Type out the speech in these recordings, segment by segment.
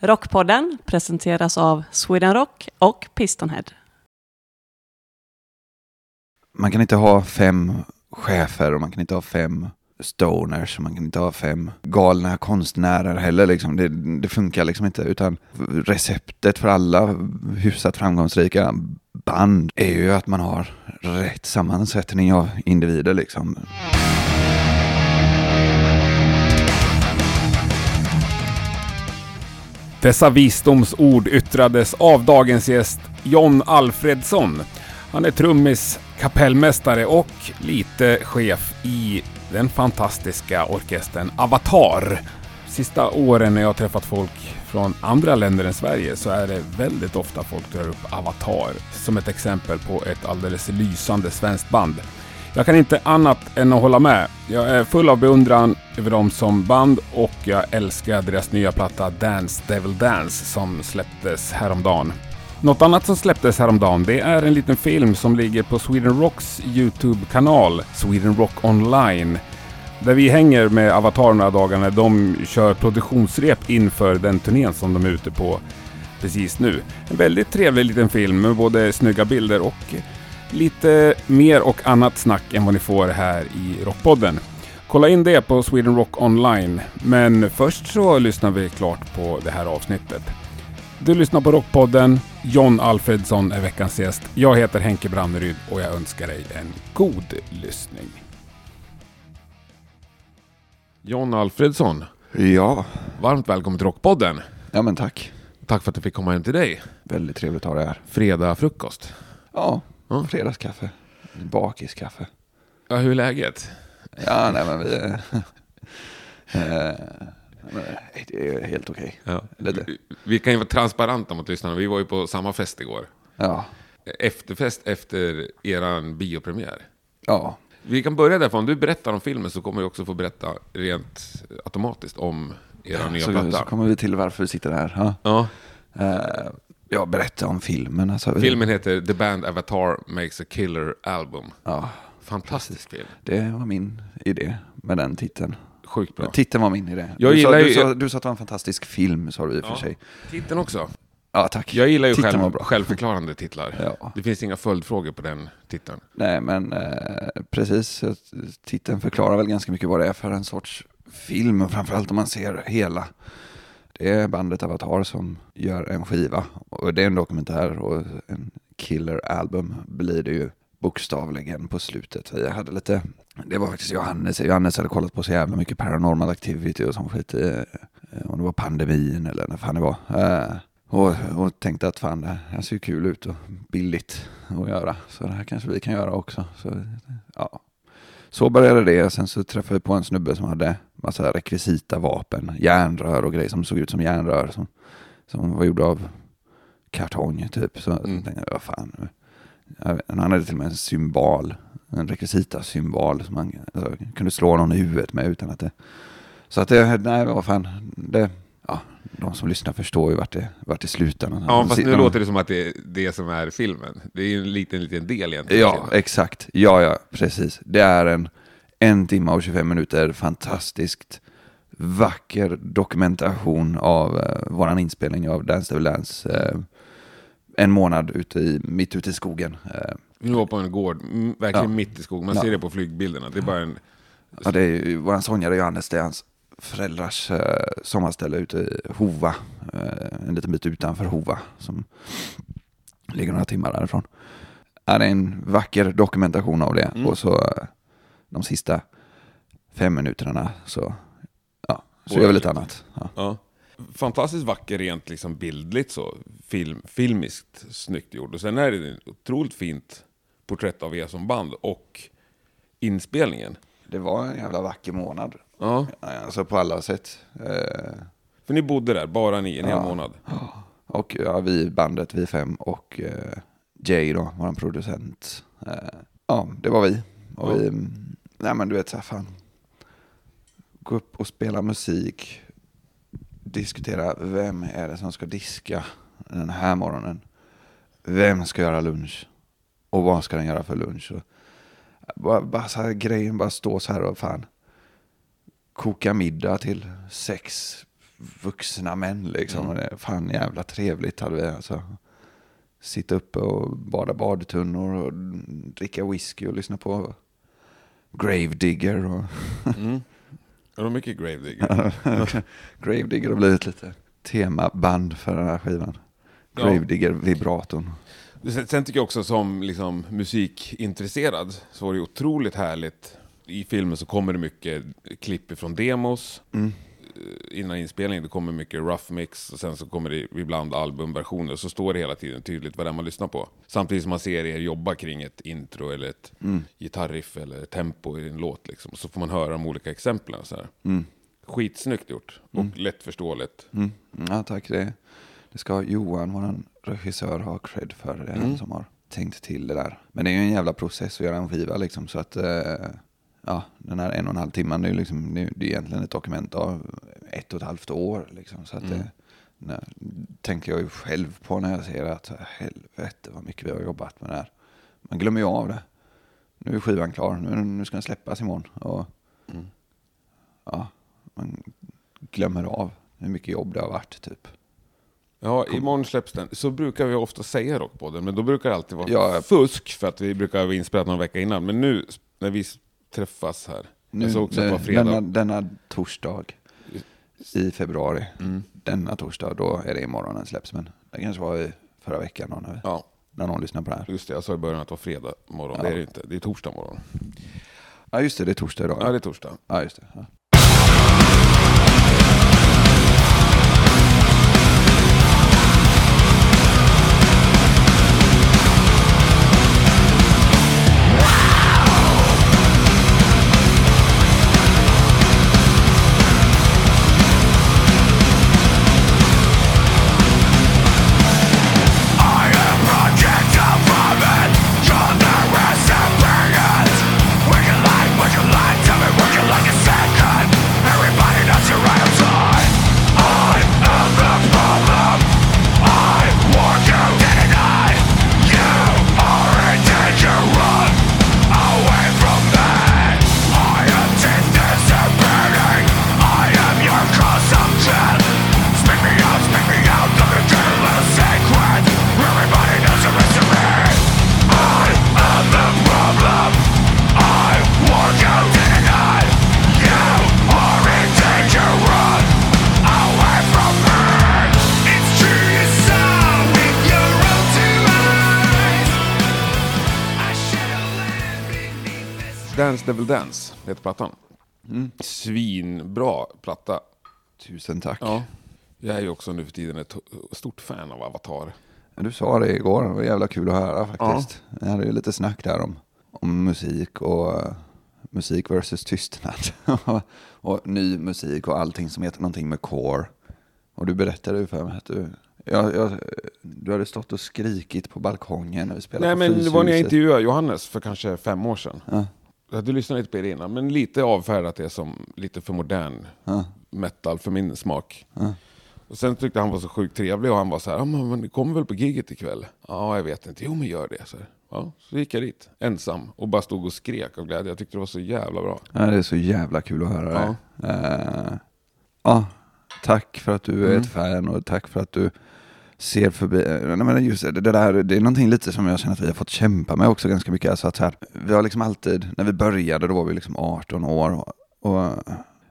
Rockpodden presenteras av Sweden Rock och Pistonhead. Man kan inte ha fem chefer och man kan inte ha fem stoners och man kan inte ha fem galna konstnärer heller. Liksom. Det, det funkar liksom inte. Utan receptet för alla hyfsat framgångsrika band är ju att man har rätt sammansättning av individer. Liksom. Dessa visdomsord yttrades av dagens gäst John Alfredsson. Han är trummis, kapellmästare och lite chef i den fantastiska orkestern Avatar. Sista åren när jag har träffat folk från andra länder än Sverige så är det väldigt ofta folk drar upp Avatar som ett exempel på ett alldeles lysande svenskt band. Jag kan inte annat än att hålla med. Jag är full av beundran över dem som band och jag älskar deras nya platta Dance Devil Dance som släpptes häromdagen. Något annat som släpptes häromdagen det är en liten film som ligger på Sweden Rocks Youtube-kanal Sweden Rock Online. Där vi hänger med Avatar några dagar när de kör produktionsrep inför den turnén som de är ute på precis nu. En väldigt trevlig liten film med både snygga bilder och lite mer och annat snack än vad ni får här i Rockpodden. Kolla in det på Sweden Rock Online. Men först så lyssnar vi klart på det här avsnittet. Du lyssnar på Rockpodden. John Alfredsson är veckans gäst. Jag heter Henke Branneryd och jag önskar dig en god lyssning. John Alfredsson, Ja, varmt välkommen till Rockpodden. ja men tack. Tack för att jag fick komma hem till dig. Väldigt trevligt att ha det här. Fredag frukost. Ja, Ja. fredagskaffe. Bakiskaffe. Ja, hur är läget? Ja, nej men vi... Eh, det är helt okej. Ja. Eller. Vi kan ju vara transparenta mot lyssnarna. Vi var ju på samma fest igår. Ja, Efterfest efter eran biopremiär. ja. Vi kan börja därifrån. Om du berättar om filmen så kommer du också få berätta rent automatiskt om era nya Så, platta. så kommer vi till varför vi sitter här. Ja. Ja. Eh, jag berättar om filmen. Alltså, Filmen heter The Band Avatar Makes a Killer Album. Ja, Fantastisk film. det var min idé med den titeln. Sjukt bra. Titeln var min idé. Jag du, sa, gillar du, ju- sa, du sa att det var en fantastisk film, sa du i och för sig. Titeln också. Ja, tack. Jag gillar ju Titeln var själv, bra. självförklarande titlar. Ja. Det finns inga följdfrågor på den titeln. Nej, men eh, precis. Titeln förklarar väl ganska mycket vad det är för en sorts film. Och framförallt om man ser hela. Det är bandet Avatar som gör en skiva. Och det är en dokumentär och en killer-album blir det ju bokstavligen på slutet. Jag hade lite, det var faktiskt Johannes. Johannes hade kollat på så jävla mycket paranormal activity och sån skit. Eh, om det var pandemin eller när fan det var. Eh, och, och tänkte att fan det här ser ju kul ut och billigt att göra. Så det här kanske vi kan göra också. Så, ja. så började det. Sen så träffade vi på en snubbe som hade massa rekvisita vapen, järnrör och grejer som såg ut som järnrör. Som, som var gjorda av kartong typ. Så Mm. jag tänkte jag, vad fan. Han hade till och med en symbol, en rekvisita-symbol som man alltså, kunde slå någon i huvudet med utan att det... Så att det, nej vad fan, det, ja, de som lyssnar förstår ju vart det, vart det slutar. Ja, fast nu de- låter det som att det är det som är filmen. Det är ju en liten, liten del egentligen. Ja, exakt. Ja, ja, precis. Det är en en timme och 25 minuter fantastiskt vacker dokumentation av eh, våran inspelning av Dance Devil Dance. Eh, en månad ute i, mitt ute i skogen. Eh, Vi var på en gård, verkligen Ja. mitt i skogen. Man Ja. ser det på flygbilderna. Det är bara en... ja, det är ju våran sångare Johannes, det är hans föräldrars eh, sommarställe ute i Hova. Eh, en liten bit utanför Hova som ligger några timmar därifrån. Ja, det är en vacker dokumentation av det. Mm. Och så eh, de sista fem minuterna så, ja, så gör vi lite annat. Ja. Ja. Fantastiskt vacker rent liksom bildligt så. Film, filmiskt snyggt gjord. Och sen är det ett otroligt fint porträtt av er som band och inspelningen. Det var en jävla vacker månad. Ja, Alltså på alla sätt. Eh, för ni bodde där, bara ni, en hel Ja. månad. Och ja, vi bandet, vi fem och eh, Jay då, vår producent. Eh, ja, det var vi. Och Ja. vi, nej men du vet så här fan. Gå upp och spela musik. Diskutera vem är det som ska diska den här morgonen. Vem ska göra lunch? Och vad ska den göra för lunch? Och bara, bara så här grejen, bara stå så här och fan. Koka middag till sex vuxna män liksom. Mm. Fan jävla trevligt hade vi alltså. Sitta uppe och bada badtunnor och dricka whisky och lyssna på Gravedigger. Och Mm. Det mycket Gravedigger? Gravedigger har blivit lite temaband för den här skivan. Ja. Gravedigger, vibratorn. Sen, sen tycker jag också som liksom, musikintresserad så var det otroligt härligt. I filmen så kommer det mycket klipp ifrån demos. Mm. Eh, Innan inspelningen det kommer mycket rough mix och sen så kommer det ibland albumversioner. Så står det hela tiden tydligt vad det är man lyssnar på. Samtidigt som man ser er jobba kring ett intro eller ett Mm. gitarriff eller tempo i en låt. Liksom. Så får man höra de olika exemplen. Så här. Mm. Skitsnyggt gjort och lättförståeligt. Mm. Ja, tack. Det, det ska Johan, vår regissör, ha cred för. Det Mm. som har tänkt till det där. Men det är ju en jävla process att göra en skiva liksom. Så att, eh, ja, den här en och en halv timman, det är, liksom, det är egentligen ett dokument av ett och ett halvt år. Liksom. Så att Mm. det nej, tänker jag ju själv på när jag ser att helvete vad mycket vi har jobbat med det här. Man glömmer ju av det. Nu är skivan klar, nu, nu ska den släppas imorgon. Och, Mm. ja, man glömmer av hur mycket jobb det har varit typ. Ja, imorgon släpps den. Så brukar vi ofta säga dock på den, men då brukar det alltid vara Ja. fusk för att vi brukar ha inspelat någon vecka innan. Men nu när vi träffas här, Nu, jag såg också var det- fredag. Denna, denna torsdag i februari, Mm. denna torsdag, då är det imorgon den släpps. Men det kanske var i förra veckan då, när, Ja, när någon lyssnar på det här. just det. Jag sa i början att det var fredag morgon. Ja. Det är det inte. Det är torsdag morgon. Ja just det, det är torsdag idag. Ja, det är torsdag. Ja just det. Ja. Devil Dance heter plattan. Mm. Svinbra platta. Tusen tack. Ja. Jag är ju också nu för tiden ett stort fan av Avatar. Du sa det igår, det var jävla kul att höra faktiskt. Jag hade ju lite snack där om, om musik och eh, musik versus tystnad. och ny musik och allting som heter någonting med core. Och du berättade ju för mig att du, jag, jag, du hade stått och skrikit på balkongen när vi spelade Nej, på men det var när jag intervjuade Johannes för kanske fem år sedan. Ja, Jag hade lyssnat lite på det innan, men lite avfärdat det som lite för modern ja, metal för min smak. ja. Och sen tyckte han var så sjukt trevlig och han var så här, ja men det kommer väl på giget ikväll? Ja, jag vet inte. Jo, men gör det. Så, här. Ja, så gick jag dit, ensam, och bara stod och skrek av glädje. Jag tyckte det var så jävla bra. Ja, det är så jävla kul att höra Ja. det. Ja, tack för att du är Mm. ett fan och tack för att du ser förbi. eh, Nej, men just det, det där, det är någonting lite som jag känner att vi har fått kämpa med också ganska mycket. Alltså att så här, vi har liksom alltid, när vi började då var vi liksom 18 år och, och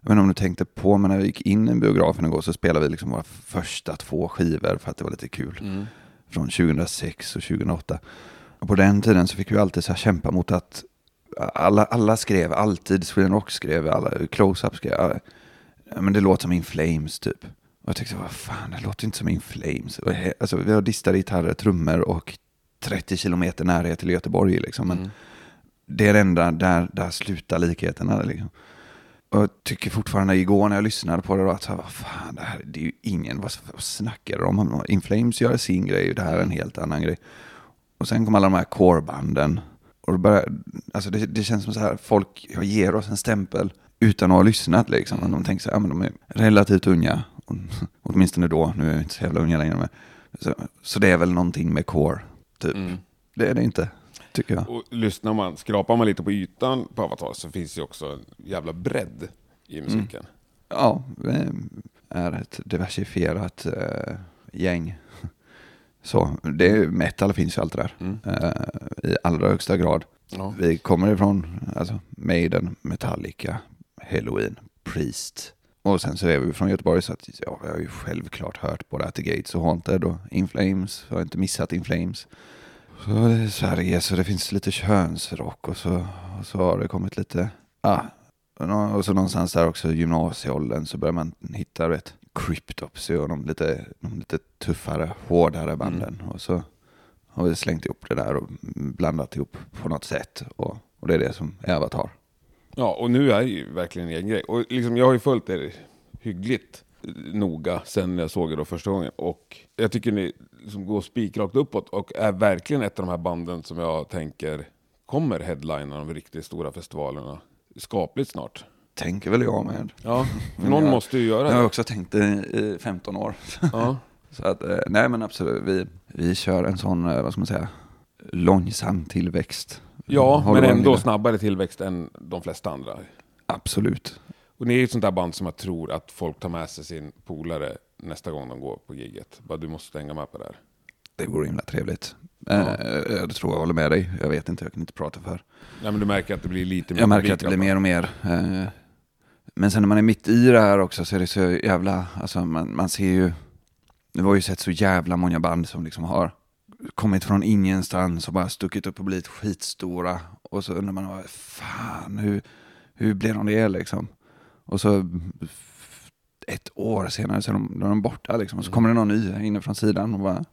jag vet inte om du tänkte på, men när vi gick in i biografen igår så spelade vi liksom våra första två skivor för att det var lite kul. Från 2006 och 2008. Och på den tiden så fick vi alltid så här kämpa mot att alla, alla skrev alltid, Sweden Rock skrev, alla, Close-Up skrev, alla, ja, men det låter som In Flames typ. Och jag tyckte, vad fan, det låter inte som In Flames. Alltså, vi har distade gitarrer, trummor och 30 kilometer närhet till Göteborg liksom. Men Mm. det är det enda, där, där slutar likheterna liksom. Och jag tycker fortfarande igår när jag lyssnade på det då att, vad fan, det här det är ju ingen, vad, vad snackar de om? In Flames gör sin grej, det här är en helt annan grej. Och sen kom alla de här corebanden. Och det, börjar, alltså det, det känns som så här, folk ger oss en stämpel utan att ha lyssnat liksom. Och de tänker så här, ja, men de är relativt unga. Åtminstone då, nu är jag inte så jävla unga längre. Men, så, så det är väl någonting med core, typ. Mm. Det är det inte, tycker jag. Och lyssnar man, skrapar man lite på ytan på Avatar så finns det ju också en jävla bredd i musiken. Ja, vi är ett diversifierat eh, gäng. Så, det är, metal finns ju allt det där. Mm. Eh, I allra högsta grad. Ja. Vi kommer ifrån alltså, Maiden, Metallica, Halloween, Priest. Och sen så är vi från Göteborg så att ja, jag har ju självklart hört både At the Gates och Haunted och In Flames. Jag har inte missat In Flames. Så det är Sverige så det finns lite könsrock och så, och så har det kommit lite, ja, och så någonstans där också gymnasieåldern så börjar man hitta vet, Cryptopsy och de lite, de lite tuffare, hårdare banden. Och så har vi slängt ihop det där och blandat ihop på något sätt. Och, och det är det som Avatar. Ja, och nu är det ju verkligen en egen grej. Och liksom, jag har ju följt er hyggligt noga sen jag såg er då första gången. Och jag tycker ni liksom går spikrakt uppåt och är verkligen ett av de här banden som jag tänker kommer headlina de riktigt stora festivalerna skapligt snart. Tänker väl jag med. Ja, någon jag- måste ju göra Jag har det. också tänkt det i 15 år. Ja. Så att, eh, nej men absolut, vi, vi kör en sån, eh, vad ska man säga, långsam tillväxt. Ja, Har men ändå lilla- snabbare tillväxt än de flesta andra. Absolut. Och ni är ju ett sånt där band som jag tror att folk tar med sig sin polare nästa gång de går på giget. Bara du måste hänga med på det här. Det vore himla trevligt. Ja. Eh, jag tror jag håller med dig. Jag vet inte, jag kan inte prata för. Ja, men du märker att det blir lite mer Jag märker att det blir alla mer och mer. eh, Men sen när man är mitt i det här också så är det så jävla, alltså man, man ser ju, det var ju sett så jävla många band som liksom har kommit från ingenstans och bara stuckit upp och blivit skitstora. Och så undrar man, fan, hur, hur blev de det liksom? Och så ett år senare så är de, då är de borta liksom. Och så kommer det någon ny inne från sidan och bara,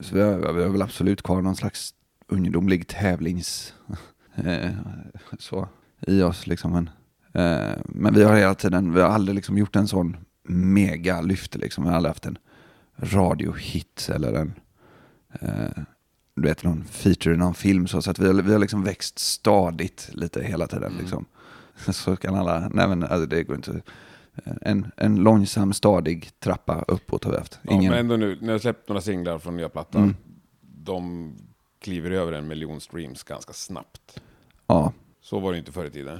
så vi har, vi har väl absolut kvar någon slags ungdomlig tävlings... eh, så i oss liksom. Men, eh, men vi har hela tiden, vi har aldrig liksom gjort en sån mega lyft liksom. Vi har aldrig haft en radiohit eller en, eh, du vet, någon feature i någon film. Så, så att vi har, vi har liksom växt stadigt lite hela tiden Mm. liksom. Så kan alla, nej men alltså, det går inte. En, en långsam stadig trappa uppåt har vi haft. Ja, Ingen, men ändå nu, när jag släppt några singlar från nya plattan, Mm. de kliver över en miljon streams ganska snabbt. ja, Så var det inte förr i tiden.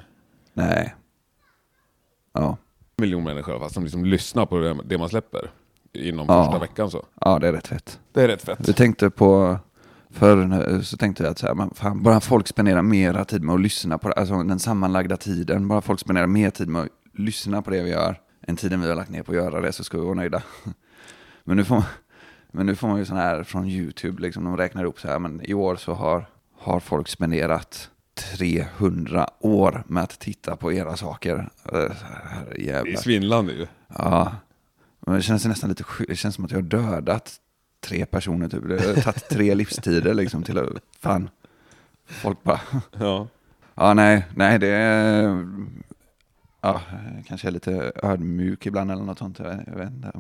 nej. Ja, En miljon människor i alla fall som liksom lyssnar på det man släpper inom Ja. första veckan så. ja, det är rätt fett. Det är rätt fett. Vi tänkte på, förr så tänkte jag att så här, man, fan, bara folk spenderar mera tid med att lyssna på det, alltså den sammanlagda tiden, bara folk spenderar mer tid med att lyssna på det vi gör än tiden vi har lagt ner på att göra det så ska vi vara nöjda. Men nu får man, men nu får man ju sån här från YouTube, liksom, de räknar upp så här, men i år så har, har folk spenderat 300 år med att titta på era saker. Eh, Det är Herrejävlar. svindlande ju. Ja, men det känns nästan lite. Det känns som att jag har dödat tre personer typ. Det har tagit tre livstider liksom till att, fan. Folk bara, Ja. ja nej, nej det är, ja, kanske är lite ödmjuk ibland eller något sånt. Jag vet, inte.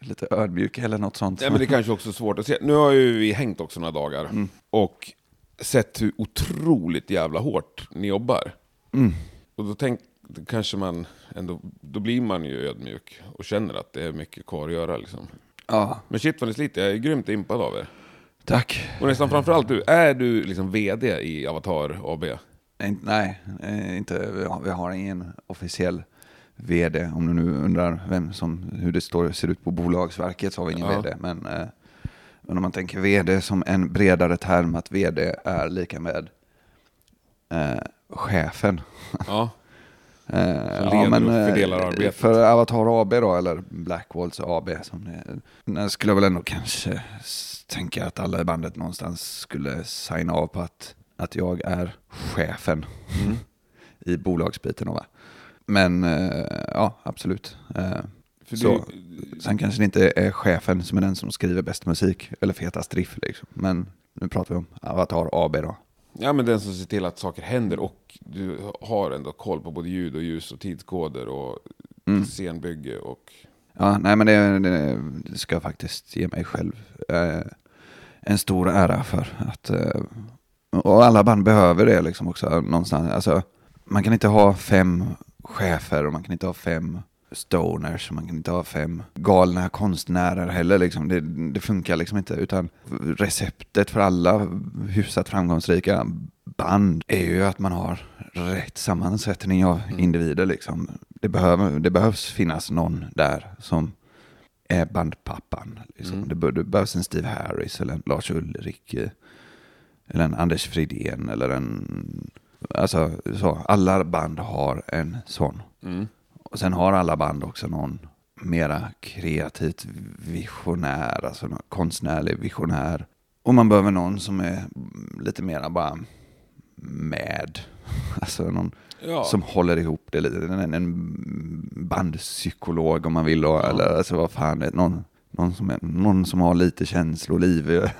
Lite ödmjuk eller något sånt. Nej, men det kanske också är svårt att se. Nu har ju vi hängt också några dagar Mm. och sett hur otroligt jävla hårt ni jobbar. Mm. Och då tänk, då kanske man ändå, då blir man ju ödmjuk och känner att det är mycket kvar att göra liksom. Ja, Men shit vad ni sliter, jag är grymt impad av er. tack. Och nästan framförallt du, är du liksom VD i Avatar AB? Nej, eh, inte, vi, har, vi har ingen officiell vd. Om du nu undrar vem som, hur det står, ser ut på Bolagsverket så har vi ingen Ja. vd. Men, eh, men om man tänker vd som en bredare term, att vd är lika med eh, chefen. Ja. Eh, leder och eh, fördelar arbetet. För Avatar AB då, eller Blackwalls AB som det skulle jag väl ändå kanske tänka att alla i bandet någonstans skulle signa av på att, att jag är chefen Mm. i bolagsbiten. då, Va? Men eh, ja, absolut. Eh, Så. du, sen kanske det inte är chefen som är den som skriver bäst musik eller fetast riff. Liksom. Men nu pratar vi om Avatar AB då. Ja men den som ser till att saker händer och du har ändå koll på både ljud och ljus och tidskoder och Mm. scenbygge och... Ja, nej men det, det, det ska jag faktiskt ge mig själv eh, en stor ära för. Att, eh, och alla band behöver det liksom också någonstans. Alltså, man kan inte ha fem chefer och man kan inte ha fem stoners man kan inte ha fem galna konstnärer heller. Liksom. Det, det funkar liksom inte. Utan receptet för alla hyfsat framgångsrika band är ju att man har rätt sammansättning av individer. Liksom. det, behöver, det behövs finnas någon där som är bandpappan. Liksom. Mm. Det, det behövs en Steve Harris eller en Lars Ulrik. eh, Eller en Anders Fridén eller en... Alltså så, alla band har en sån. Mm. Och sen har alla band också någon mera kreativt visionär, alltså någon konstnärlig visionär. Och man behöver någon som är lite mera bara med. Alltså någon Ja. som håller ihop det lite. En, en bandpsykolog om man vill. Och, Eller alltså vad fan, någon, någon, som är, någon som har lite känsloliv.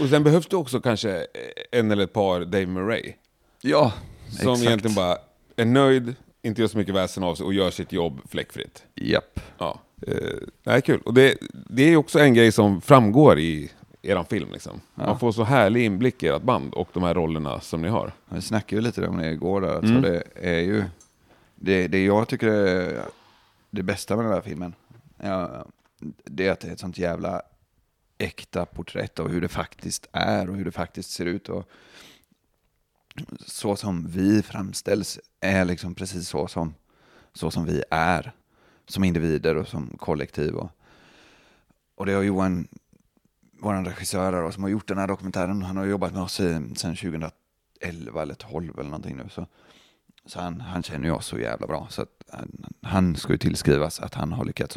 Och sen behövs det också kanske en eller ett par Dave Murray. ja, Som exakt. egentligen bara är nöjd, inte gör så mycket väsen av sig och gör sitt jobb fläckfritt. Japp. Ja. Eh, det är kul. Och det, det är också en grej som framgår i er film. Liksom. Man får så härlig inblick i ert band och de här rollerna som ni har. Vi snackade ju lite om det igår. Där. Mm. det är ju det, det jag tycker är det bästa med den här filmen. Ja, det är att det är ett sånt jävla äkta porträtt av hur det faktiskt är och hur det faktiskt ser ut. Och så som vi framställs är liksom precis så som, så som vi är. Som individer och som kollektiv. Och, och det har Johan, vår regissör då, som har gjort den här dokumentären, han har jobbat med oss i, sedan 2011 eller 12 eller någonting nu. Så, så han, han känner ju oss så jävla bra. Så att han, han ska ju tillskrivas att han har lyckats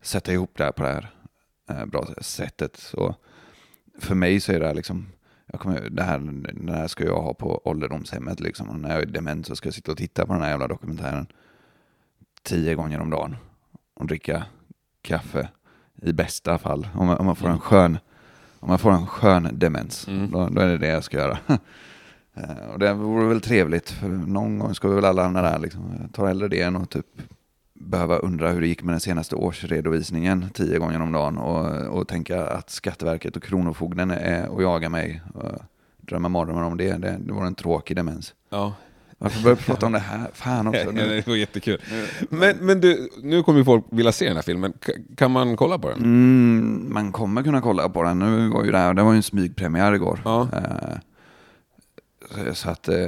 sätta ihop det här på det här eh, bra sättet. Så för mig så är det här liksom, jag kommer, det, här, det här ska jag ha på ålderdomshemmet liksom. Och när jag är dement så ska jag sitta och titta på den här jävla dokumentären tio gånger om dagen och dricka kaffe i bästa fall. Om man, om man får en skön om man får en skön demens, Mm. då, då är det det jag ska göra. Eh, och det vore väl trevligt, för någon gång ska vi väl alla hamna där. Liksom. Jag tar hellre det än att typ behöva undra hur det gick med den senaste årsredovisningen tio gånger om dagen och, och tänka att Skatteverket och Kronofogden är och jagar mig. Och drömma mardrömmar om det. det. Det vore en tråkig demens. Ja, Varför börjar vi prata om det här? Fan också. Nu. det var jättekul. Men, men du, nu kommer ju folk vilja se den här filmen. Kan man kolla på den? Mm, man kommer kunna kolla på den. Nu var ju det här, det var ju en smygpremiär igår. Ja. Eh, så- så att, eh,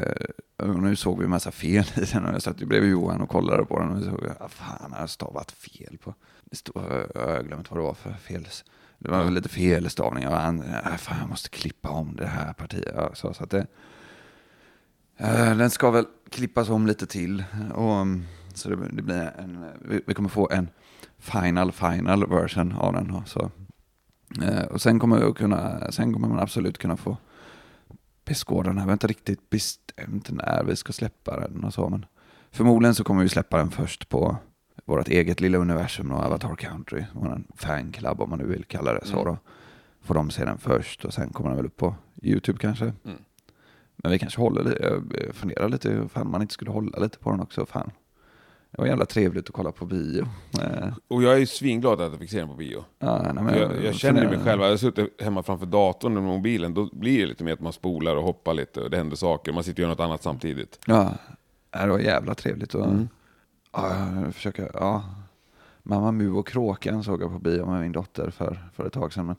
och nu såg vi en massa fel i den. Och jag satt bredvid Johan och kollade på den. Och så såg jag, ah, fan, jag har stavat fel på. Det stod, jag har glömt vad det var för fel. Det var lite felstavningar. Och han, ah, fan, jag måste klippa om det här partiet. Ja, så, så att det, eh, den ska väl klippas om lite till. Och, mm, så det, det blir en, vi, vi kommer få en final, final version av den. Så. Eh, och sen kommer, kunna, sen kommer man absolut kunna få beskåda den här. Vi har inte riktigt bestämt när vi ska släppa den och så. Men förmodligen så kommer vi släppa den först på vårt eget lilla universum och Avatar Country. Vår fanclub om man nu vill kalla det så. Mm. Då. Får de se den först och sen kommer den väl upp på YouTube kanske. Mm. Men vi kanske håller lite, jag funderar lite, ifall man inte skulle hålla lite på den också. Fan. Det var jävla trevligt att kolla på bio. Eh, Och jag är ju svinglad att jag fick se den på bio. Ja, nej, För jag, jag känner mig själv, jag har suttit hemma framför datorn med mobilen, då blir det lite mer att man spolar och hoppar lite och det händer saker, man sitter och gör något annat samtidigt. Ja, det var jävla trevligt. Och, Mm. ja, jag försöker, ja. Mamma Mu och Kråkan såg jag på bio med min dotter för, för ett tag sedan. Men,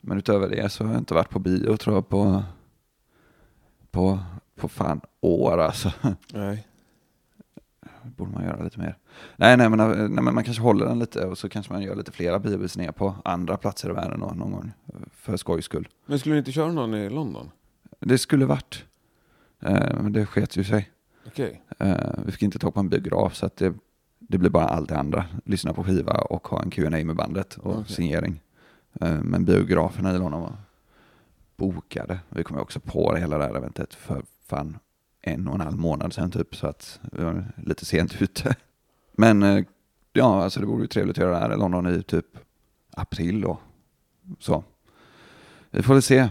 men utöver det så har jag inte varit på bio tror jag på, på, på fan år alltså. Nej. Borde man göra lite mer. Nej, nej, men, nej, men man kanske håller den lite och så kanske man gör lite flera biovisningar på andra platser i världen då, någon gång. För skojs skull. Men skulle ni inte köra någon i London? Det skulle varit. Eh, men det sket ju sig. Okej. Eh, vi fick inte tag på en biograf så att det, det blir bara allt det andra. Lyssna på skiva och ha en Q&A med bandet och Okej. signering. Eh, men biograferna i London var bokade. Vi kom ju också på det hela det här eventet för fan en och en halv månad sedan typ. Så att vi var lite sent ute. Men eh, ja, alltså det vore ju trevligt att göra det här i London i typ april då. Så. Vi får väl se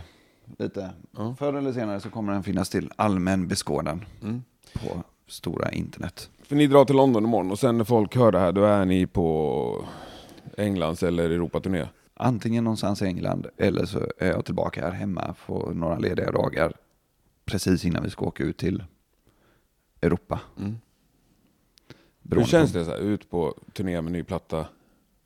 lite. Ja. Förr eller senare så kommer den finnas till allmän beskådan Mm. på stora internet. För ni drar till London imorgon och sen när folk hör det här, då är ni på Englands eller Europaturné. Antingen någonstans i England eller så är jag tillbaka här hemma på några lediga dagar precis innan vi ska åka ut till Europa. Mm. Hur känns det så här, ut på turné med ny platta?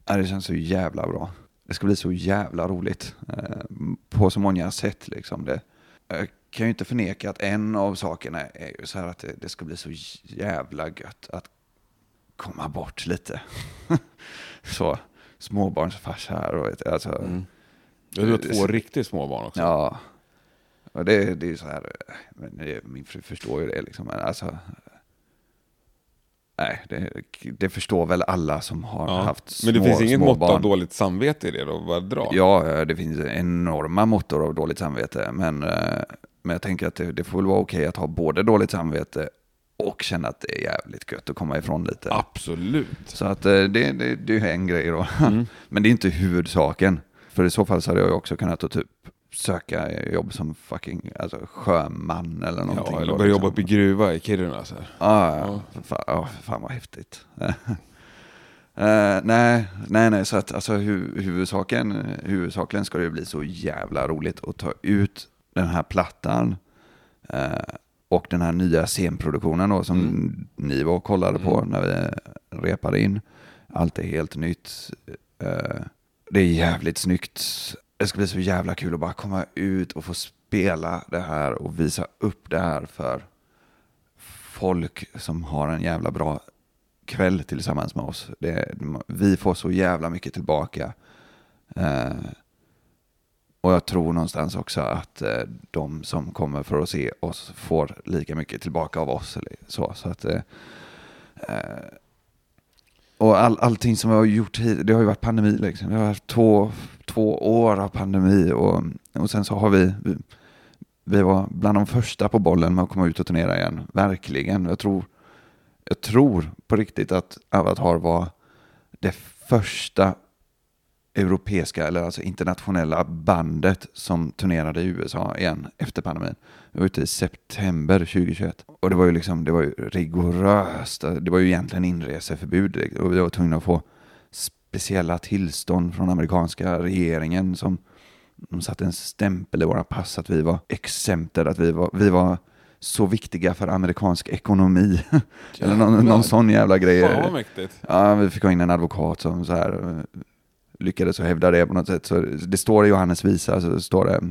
Ja, det känns så jävla bra. Det ska bli så jävla roligt eh, på så många sätt. Liksom. Det, jag kan ju inte förneka att en av sakerna är ju så här att det, det ska bli så jävla gött att komma bort lite. så, småbarnsfarsa här och alltså, Mm. Du har två riktigt små barn också. ja. Och det, det är ju så här, men det, min fru förstår ju det liksom, alltså, nej, det, det förstår väl alla som har Ja. haft små, Men det finns inget mått barn. av dåligt samvete i det då? Bara dra? Ja, det finns enorma måttor av dåligt samvete. Men, eh, men jag tänker att det, det får väl vara okej att ha både dåligt samvete och känna att det är jävligt gött att komma ifrån lite. Absolut. Så att eh, det, det, det är en grej då. Mm. Men det är inte huvudsaken. För i så fall så hade jag också kunnat att typ söka jobb som fucking alltså, sjöman eller någonting. Ja, eller börja jobba liksom. uppe i gruva i Kiruna. Så här. Ja, ja. För Fan, ja, för fan vad häftigt. Eh, nej, nej, nej, så att alltså hu huvudsaken, huvudsakligen ska det bli så jävla roligt att ta ut den här plattan eh, och den här nya scenproduktionen då som Mm. ni var och kollade på Mm. när vi repade in. Allt är helt nytt. Eh, det är jävligt snyggt. Det ska bli så jävla kul att bara komma ut och få spela det här och visa upp det här för folk som har en jävla bra kväll tillsammans med oss. Det, vi får så jävla mycket tillbaka. Eh, och jag tror någonstans också att eh, de som kommer för att se oss får lika mycket tillbaka av oss. Eller så, så att, eh, eh och all, allting som vi har gjort hit, det har ju varit pandemi. Liksom. Vi har haft två, två år av pandemi och, och sen så har vi, vi vi var bland de första på bollen med att komma ut och turnera igen. Verkligen. Jag tror, jag tror på riktigt att Avatar var det första europeiska eller alltså internationella bandet som turnerade i USA igen efter pandemin. Vi var ute i september 2021 och det var ju liksom, det var ju rigoröst. Det var ju egentligen inreseförbud och vi var tvungna att få speciella tillstånd från amerikanska regeringen som de satte en stämpel i våra pass att vi var exempted, att vi var, vi var så viktiga för amerikansk ekonomi. Eller någon, någon sån jävla grej. Fan vad mäktigt. Ja, vi fick ha in en advokat som så här eh, lyckades hävda det på något sätt. Så det står i Johannes visa, så står det,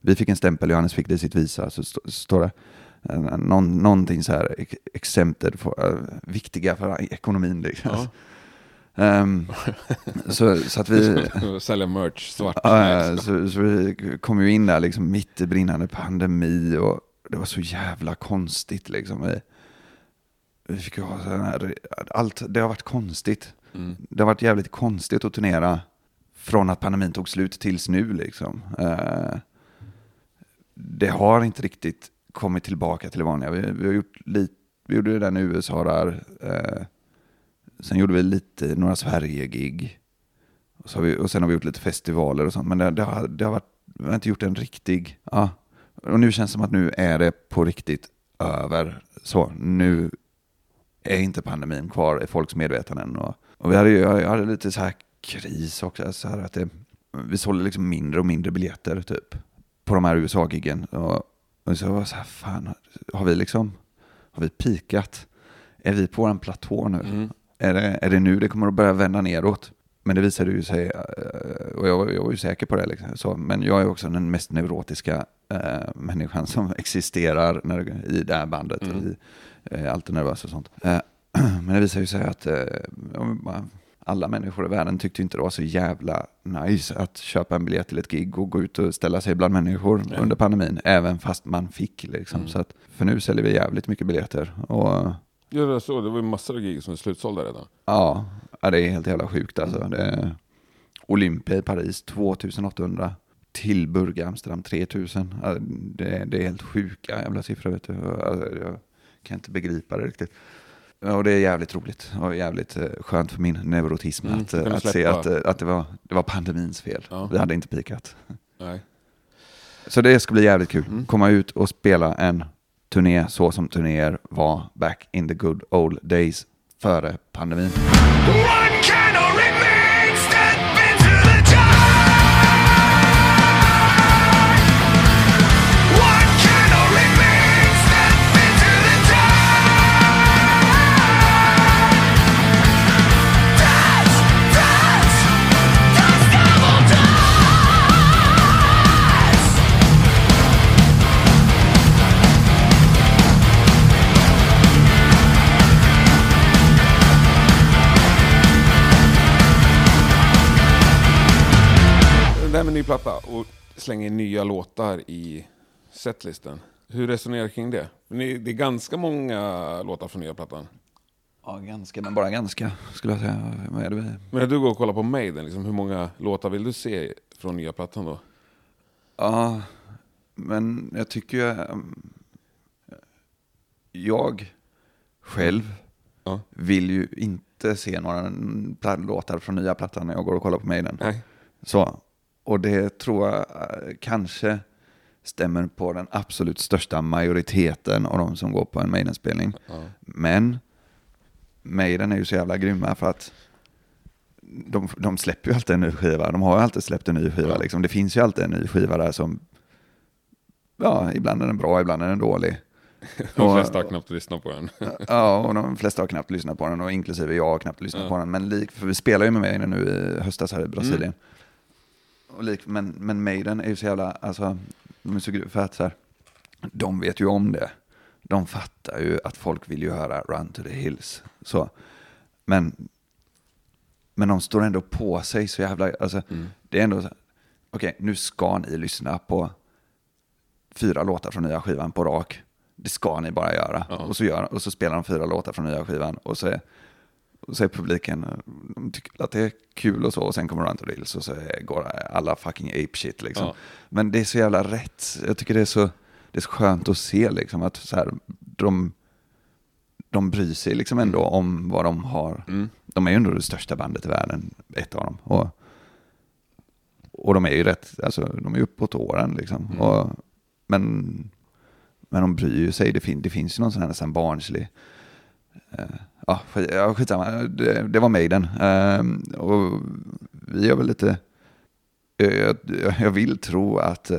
vi fick en stämpel, Johannes fick det i sitt visa, så st- står det eh, någon, någonting så här ex- exempted, för, eh, viktiga för ekonomin. Liksom. Ja. Ehm, så, så att vi... Sälja merch svart. Ja, så, så vi kom ju in där liksom mitt i brinnande pandemi och det var så jävla konstigt liksom. Vi, vi fick ju ha här, allt, det har varit konstigt. Mm. Det har varit jävligt konstigt att turnera från att pandemin tog slut tills nu liksom. Eh, det har inte riktigt kommit tillbaka till det vanliga. Vi, vi, har gjort lite, vi gjorde den i USA där. Eh, sen gjorde vi lite, några Sverige-gig. Och, så har vi, och sen har vi gjort lite festivaler och sånt. Men det, det, har, det har varit, vi har inte gjort en riktig, ja. Och nu känns det som att nu är det på riktigt över. Så nu är inte pandemin kvar i folks medvetanden. Och, och vi hade, jag hade lite så här kris också. Så här att det, vi sålde liksom mindre och mindre biljetter typ. På de här USA-giggen. Och, och så var jag så här, fan, har vi liksom, har vi pikat? Är vi på en platå nu? Mm. Är, det, är det nu det kommer att börja vända neråt? Men det visade ju sig, eh, och jag, jag var ju säker på det. Liksom. Så, men jag är också den mest neurotiska eh, människan som existerar när, i det här bandet. Mm. I, eh, alltid nervös och sånt. Eh, men det visade ju sig att eh, alla människor i världen tyckte inte det var så jävla nice att köpa en biljett till ett gig och gå ut och ställa sig bland människor Nej. under pandemin. Även fast man fick liksom. Mm. Så att, för nu säljer vi jävligt mycket biljetter. Och Ja, det, var så, det var ju massor av gig som är slutsålda redan. Ja, det är helt jävla sjukt alltså. Det Olympia i Paris 2800. Till Burg Amsterdam 3000. Ja, det, det är helt sjuka jävla siffror vet du. Alltså, jag kan inte begripa det riktigt. Och det är jävligt roligt och jävligt eh, skönt för min neurotism Mm, att, att se att, eh, att det, var, det var pandemins fel. Ja. Vi hade inte pikat. Nej. Så det ska bli jävligt kul. Mm. Komma ut och spela en turné så som turnéer var back in the good old days före pandemin. Slänga in nya låtar i setlisten. Hur resonerar du kring det? Ni- Det är ganska många låtar från nya plattan. Ja, ganska, men bara ganska skulle jag säga. Vad är det vi... Men när du går och kollar på Maiden, liksom, hur många låtar vill du se från nya plattan då? Ja, men jag tycker ju... um, Jag själv Ja. vill ju inte se några pla- låtar från nya plattan när jag går och kollar på Maiden. Nej. Så, och det tror jag eh, kanske stämmer på den absolut största majoriteten av de som går på en Maiden-spelning. Ja. Men Maiden är ju så jävla grymma för att de, de släpper ju alltid en ny skiva. De har ju alltid släppt en ny skiva. Ja. Liksom. Det finns ju alltid en ny skiva där som, ja, ibland är den bra, ibland är den dålig. De flesta har knappt lyssnat på den. Ja, och de flesta har knappt lyssnat på den, och inklusive jag har knappt lyssnat Ja. på den. Men lik, för vi spelar ju med Maiden nu i höstas här i Brasilien. Mm. Och lik, men, men Maiden är ju så jävla, alltså, de är så för att så här, de vet ju om det. De fattar ju att folk vill ju höra Run to the Hills. Så. Men, men de står ändå på sig så jävla, alltså, Mm. det är ändå så okej, nu ska ni lyssna på fyra låtar från nya skivan på rak. Det ska ni bara göra. Ja. Och, så gör, och så spelar de fyra låtar från nya skivan. Och så är, och är publiken, de tycker att det är kul och så. Och sen kommer Run to Hills och så går alla fucking ape shit liksom. Ja. Men det är så jävla rätt. Jag tycker det är så, det är så skönt att se liksom att så här, de, de bryr sig liksom ändå om vad de har. Mm. De är ju ändå det största bandet i världen, ett av dem. Och, och de är ju rätt, alltså de är uppåt åren liksom. Mm. Och, men, men de bryr ju sig, det, fin, det finns ju någon sån här nästan barnslig, eh, ja, skit, ja skitsamma, det, det var Maiden. Eh, och vi är väl lite, jag, jag vill tro att eh,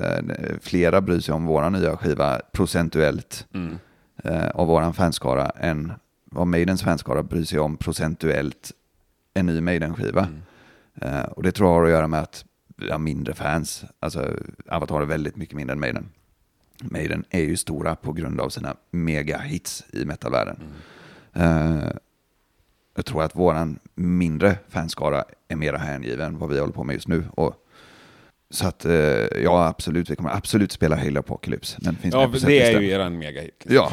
flera bryr sig om våra nya skiva procentuellt Mm. eh, av våran fanskara än vad Maidens fanskara bryr sig om procentuellt en ny Maiden-skiva. Mm. Eh, och det tror jag har att göra med att vi har mindre fans. Alltså Avatar är väldigt mycket mindre än Maiden. Maiden är ju stora på grund av sina mega-hits i metalvärlden. Eh, jag tror att våran mindre fanskara är mera hängiven vad vi håller på med just nu. Och, så att eh, ja, absolut, vi kommer absolut spela Halo Apocalypse. Den finns Ja, det är ju eran megahit. Ja.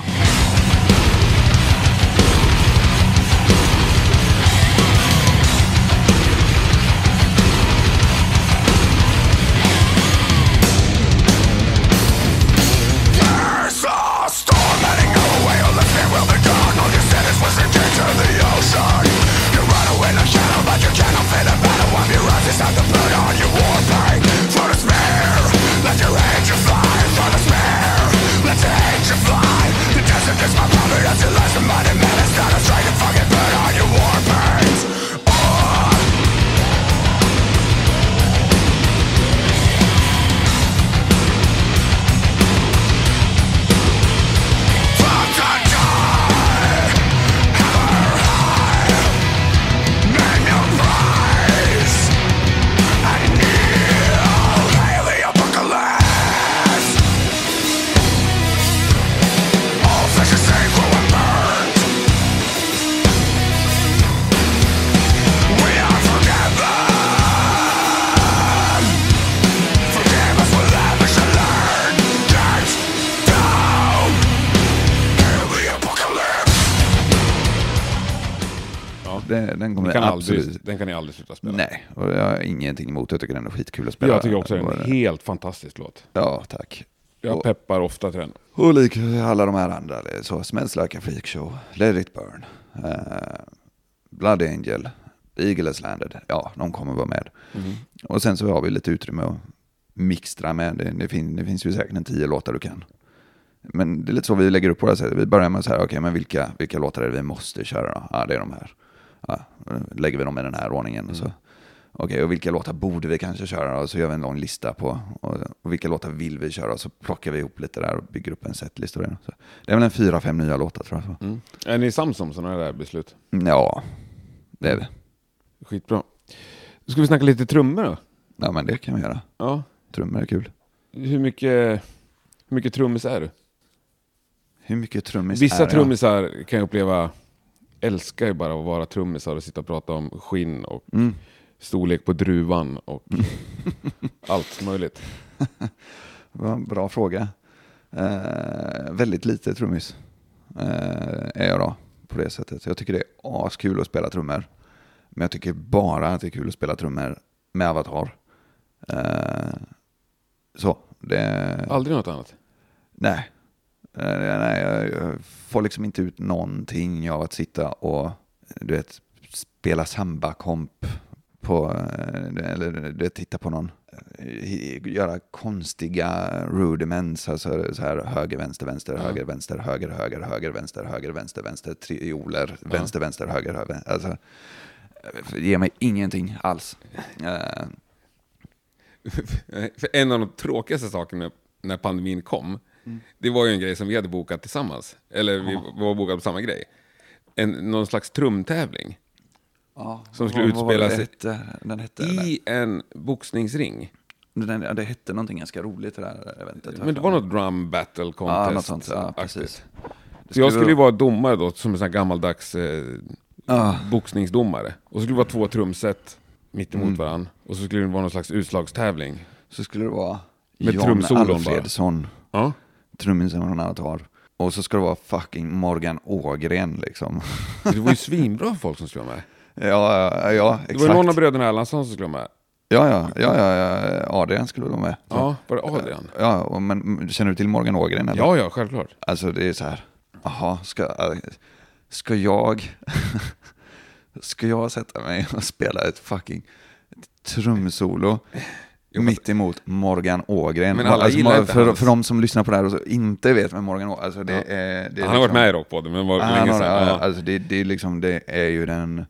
Absolut... aldrig, den kan ni aldrig sluta spela. Nej, och jag har ingenting emot. Jag tycker den är skitkul att spela. Jag tycker också det är en helt fantastisk låt. Ja, tack. Jag Och- peppar ofta till den. Och lik alla de här andra, det så Smells Like a Freak Show, Let It Burn, uh, Blood Angel, Eagle Has Landed, ja, de kommer vara med. Mm. Och sen så har vi lite utrymme att mixtra med, det, det, fin, det finns ju säkert en tio låtar du kan. Men det är lite så vi lägger upp våra sätt. Vi börjar med så här, okej, men vilka, vilka låtar är det vi måste köra då? Ja, det är de här. Ja, lägger vi dem i den här ordningen. Och så. Okej, och vilka låtar borde vi kanske köra då? Så gör vi en lång lista på. Och, och vilka låtar vill vi köra? Och så plockar vi ihop lite där och bygger upp en setlista. och det. Så Det är väl en fyra, fem nya låtar tror jag. Mm. Är ni sams om sådana där beslut? Ja, det är vi. Skitbra. Ska vi snacka lite trummor då. Ja, men det kan vi göra. Ja. Trummor är kul. Hur mycket, hur mycket trummis är du? Hur mycket trummis är Vissa jag? trummisar kan jag uppleva älskar ju bara att vara trummisar och sitta och prata om skinn och Mm. storlek på druvan och allt möjligt. Bra fråga. Eh, väldigt lite trummis eh, är jag då på det sättet. Jag tycker det är askul att spela trummor. Men jag tycker bara att det är kul att spela trummor med Avatar. Eh, så, det... Aldrig något annat. Nej. Eh, nej jag, får liksom inte ut någonting av att sitta och du vet, spela samba-komp på, eh, eller du vet, titta på någon, eh, göra konstiga rudiments, alltså så här höger, vänster, vänster, höger, vänster, höger, höger, höger, vänster, höger, vänster, vänster, trioler, vänster, vänster, höger, höger. Alltså, ge mig ingenting alls. För en av de tråkigaste sakerna när pandemin kom, det var ju en grej som vi hade bokat tillsammans. Eller vi var bokade på samma grej. En, någon slags trumtävling. ja, Som skulle utspela sig I en boxningsring. den, ja, det hette någonting ganska roligt det där eventet. Men det var något drum battle contest. Ja, något sånt. Ja, precis. Så jag skulle ju vara domare då, som en sån här gammaldags eh, Ah. boxningsdomare. Och så skulle det vara två trumset mitt emot Mm. varandra. Och så skulle det vara någon slags utslagstävling. Så skulle det vara Med John trumsolon Alfredsson, Ja. trummisen från Avatar. Och så ska det vara fucking Morgan Ågren liksom. Det var ju svinbra folk som skulle vara med. ja, ja, ja, Det exakt. var någon av bröderna Erlandsson som skulle vara med. Ja, ja, ja, ja, Adrian skulle vara med. Ja, var det Adrian? Ja, men känner du till Morgan Ågren? Eller? Ja, ja, självklart. Alltså det är så här, jaha, ska, ska jag, ska jag sätta mig och spela ett fucking trumsolo mitt emot Morgan Ågren? Men alla alltså, gillar för, för de som lyssnar på det här och så inte vet vem Morgan Ågren alltså det Ja. är... Det är Han har varit liksom- med i Rockpodden, men var han länge har, sedan. ja, Ja. alltså det, det, är liksom, det är ju den,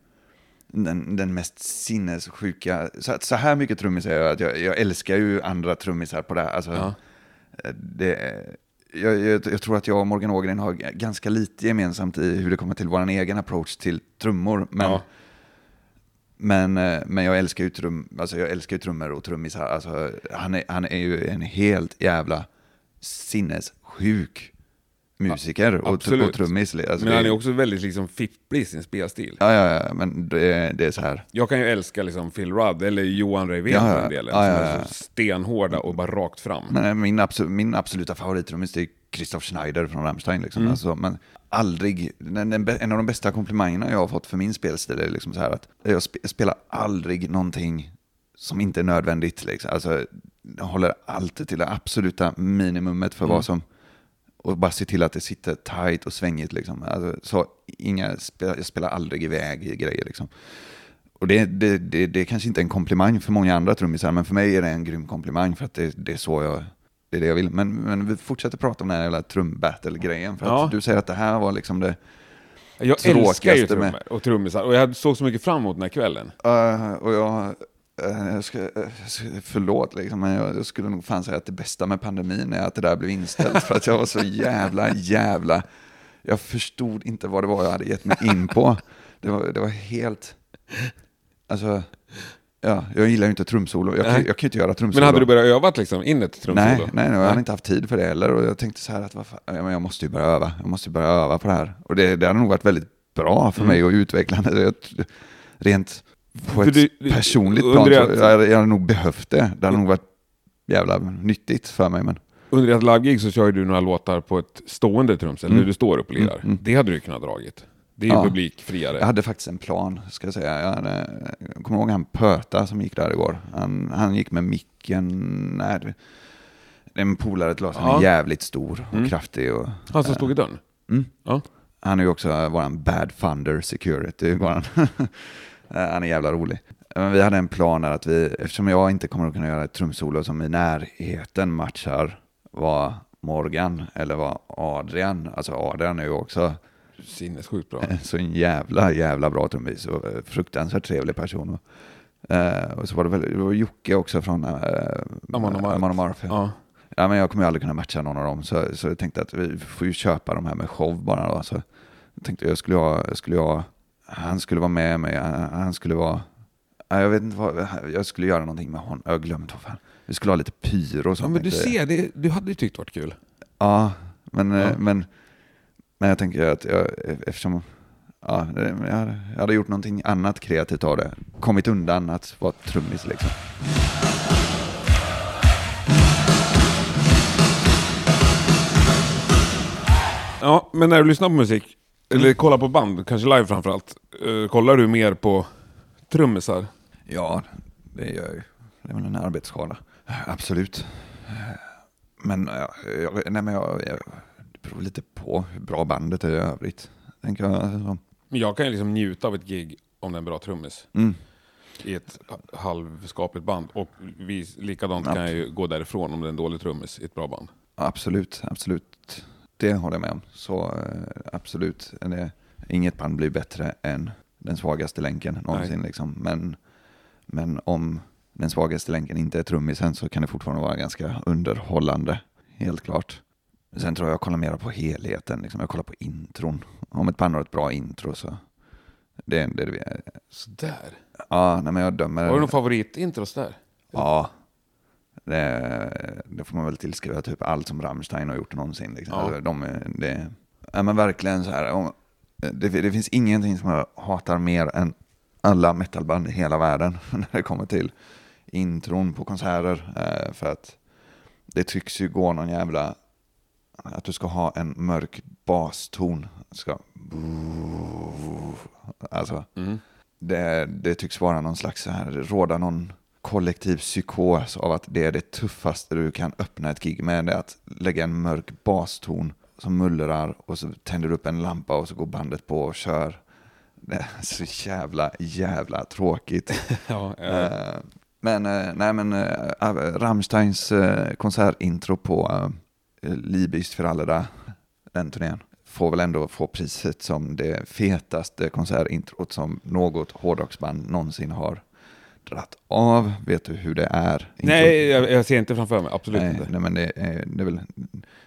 den, den mest sinnessjuka... Så, så här mycket trummisar är jag att jag, jag älskar ju andra trummisar på det här. Alltså, Ja. det, jag, jag, jag tror att jag och Morgan Ågren har ganska lite gemensamt i hur det kommer till vår egen approach till trummor. Men, Ja. Men, eh, men jag älskar ju, trum, alltså jag älskar ju trummor och trummisar. Alltså, han, är, han är ju en helt jävla sinnessjuk musiker och, absolut. och trummis. Alltså, Men han är också väldigt liksom fipplig i sin spelstil. Ja, ja, ja, men det, det är så här. Jag kan ju älska liksom Phil Rudd, eller Johan Reivén Ja, för ja. den delen, Ja, ja, som ja. är så stenhårda och bara rakt fram. Eh, min, absolut, min absoluta favorittrummis är Christoph Schneider från Rammstein. Liksom. Mm. Alltså, men aldrig, en av de bästa komplimangerna jag har fått för min spelstil är liksom så här att jag spe, spelar aldrig någonting som inte är nödvändigt. Liksom. Alltså, jag håller alltid till det absoluta minimumet för Mm. vad som och bara se till att det sitter tight och svängigt. Liksom. Alltså, så inga, jag spelar aldrig iväg i grejer. Liksom. Och det, det, det, det är kanske inte en komplimang för många andra trummisar, men för mig är det en grym komplimang för att det, det är så jag, det är det jag vill. Men, men vi fortsätter prata om den här jävla trumbattle-grejen, för Ja. att du säger att det här var liksom det, Jag älskar ju med- trummor och trummisar, och jag såg så mycket fram emot den här kvällen. Uh, och jag, uh, jag ska, uh, förlåt, liksom, men jag, jag skulle nog fan säga att det bästa med pandemin är att det där blev inställt. för att jag var så jävla, jävla... Jag förstod inte vad det var jag hade gett mig in på. Det var, det var helt... Alltså, ja, jag gillar ju inte trumsolo. Jag, kan- jag kan ju inte göra trumsolo. Men hade du börjat öva liksom, in ett trumsolo? Nej, nej, nej, jag hade inte haft tid för det heller. Och jag tänkte så här att ja, men jag måste ju börja öva. Jag måste ju börja öva på det här. Och det, det hade nog varit väldigt bra för mig och utvecklande. Jag, rent på Mm. Ett du- du- personligt plan. att- jag, hade, jag hade nog behövt det. Det hade nog varit jävla nyttigt för mig. Men Under ett livegig så kör ju du några låtar på ett stående trumset, eller du står upp och lirar. Det hade du kunnat dragit. Det är ju. Ja. publikfriare. jag hade faktiskt en plan, ska jag säga. Jag, hade, jag kommer ihåg han Pöta som gick där igår. Han, han gick med micken. Nej, en polare till oss, han är jävligt stor och Mm. kraftig. Och, Han som stod i dörren? Mm. Ja. Han är ju också våran Bad Thunder Security. Våran. han är jävla rolig. Men vi hade en plan där att vi, eftersom jag inte kommer att kunna göra ett trumsolo som i närheten matchar vad Morgan eller vad Adrian, alltså Adrian är ju också Sinnessjukt bra. så en jävla, jävla bra trummis och eh, fruktansvärt trevlig person. Och, eh, och så var det väl det var Jocke också från uh, Amon Amarth, ja. Ja. Men jag kommer ju aldrig kunna matcha någon av dem, så, så jag tänkte att vi får ju köpa de här med show bara. Då. Så jag tänkte jag skulle ha, jag skulle ha, han skulle vara med mig, han, han skulle vara, ja, jag vet inte vad, jag skulle göra någonting med honom, jag har glömt vad fan. Vi skulle ha lite pyro och så. ja, men du ser, det, du hade ju tyckt det varit kul. Ja, men, eh, Ja. men, men jag tänker att jag, eftersom ja, jag hade, gjort någonting annat kreativt av det. Kommit undan att vara trummis liksom. Ja, men när du lyssnar på musik, eller kollar på band, kanske live framförallt, eh, kollar du mer på trummisar? Ja, det gör jag ju. Det är väl en arbetsskada. Absolut. Men, ja, jag, nej, men jag, jag, det beror lite på hur bra bandet är i övrigt. Tänker jag. Så. Men jag kan ju liksom njuta av ett gig om det är en bra trummis. Mm. I ett halvskapligt band. Och vi, likadant kan jag ju gå därifrån om det är en dålig trummis i ett bra band. Absolut, absolut. Det håller jag med om. Så eh, absolut. Det, inget band blir bättre än den svagaste länken någonsin. Liksom. Men, men om den svagaste länken inte är trummisen så kan det fortfarande vara ganska underhållande. Helt klart. Sen tror jag jag kollar mer på helheten. Liksom. Jag kollar på intron. Om ett band har ett bra intro så det, det, det, Sådär. ja, nej, men jag dömer. Har du någon favoritintros där? Ja, det, det får man väl tillskriva typ allt som Rammstein har gjort någonsin. Liksom. Ja. Alltså, de, är- det, ja, men verkligen så här. Om, det, det finns ingenting som jag hatar mer än alla metalband i hela världen när det kommer till intron på konserter. Eh, för att det tycks ju gå någon jävla... Att du ska ha en mörk baston. Ska... Alltså, Mm. det, det tycks vara någon slags så här, råda någon kollektiv psykos av att det är det tuffaste du kan öppna ett gig med. Det är att lägga en mörk baston som mullrar och så tänder du upp en lampa och så går bandet på och kör. Det är så jävla, jävla tråkigt. Ja, Eh, men, eh, nej men, uh, Rammsteins konsertintro på uh, Liebist för alla där, den turnén, får väl ändå få priset som det fetaste konsertintrot som något hårdrocksband någonsin har dratt av. Vet du hur det är? Nej, jag, jag ser inte framför mig. Absolut nej, inte. nej, men det är, det är väl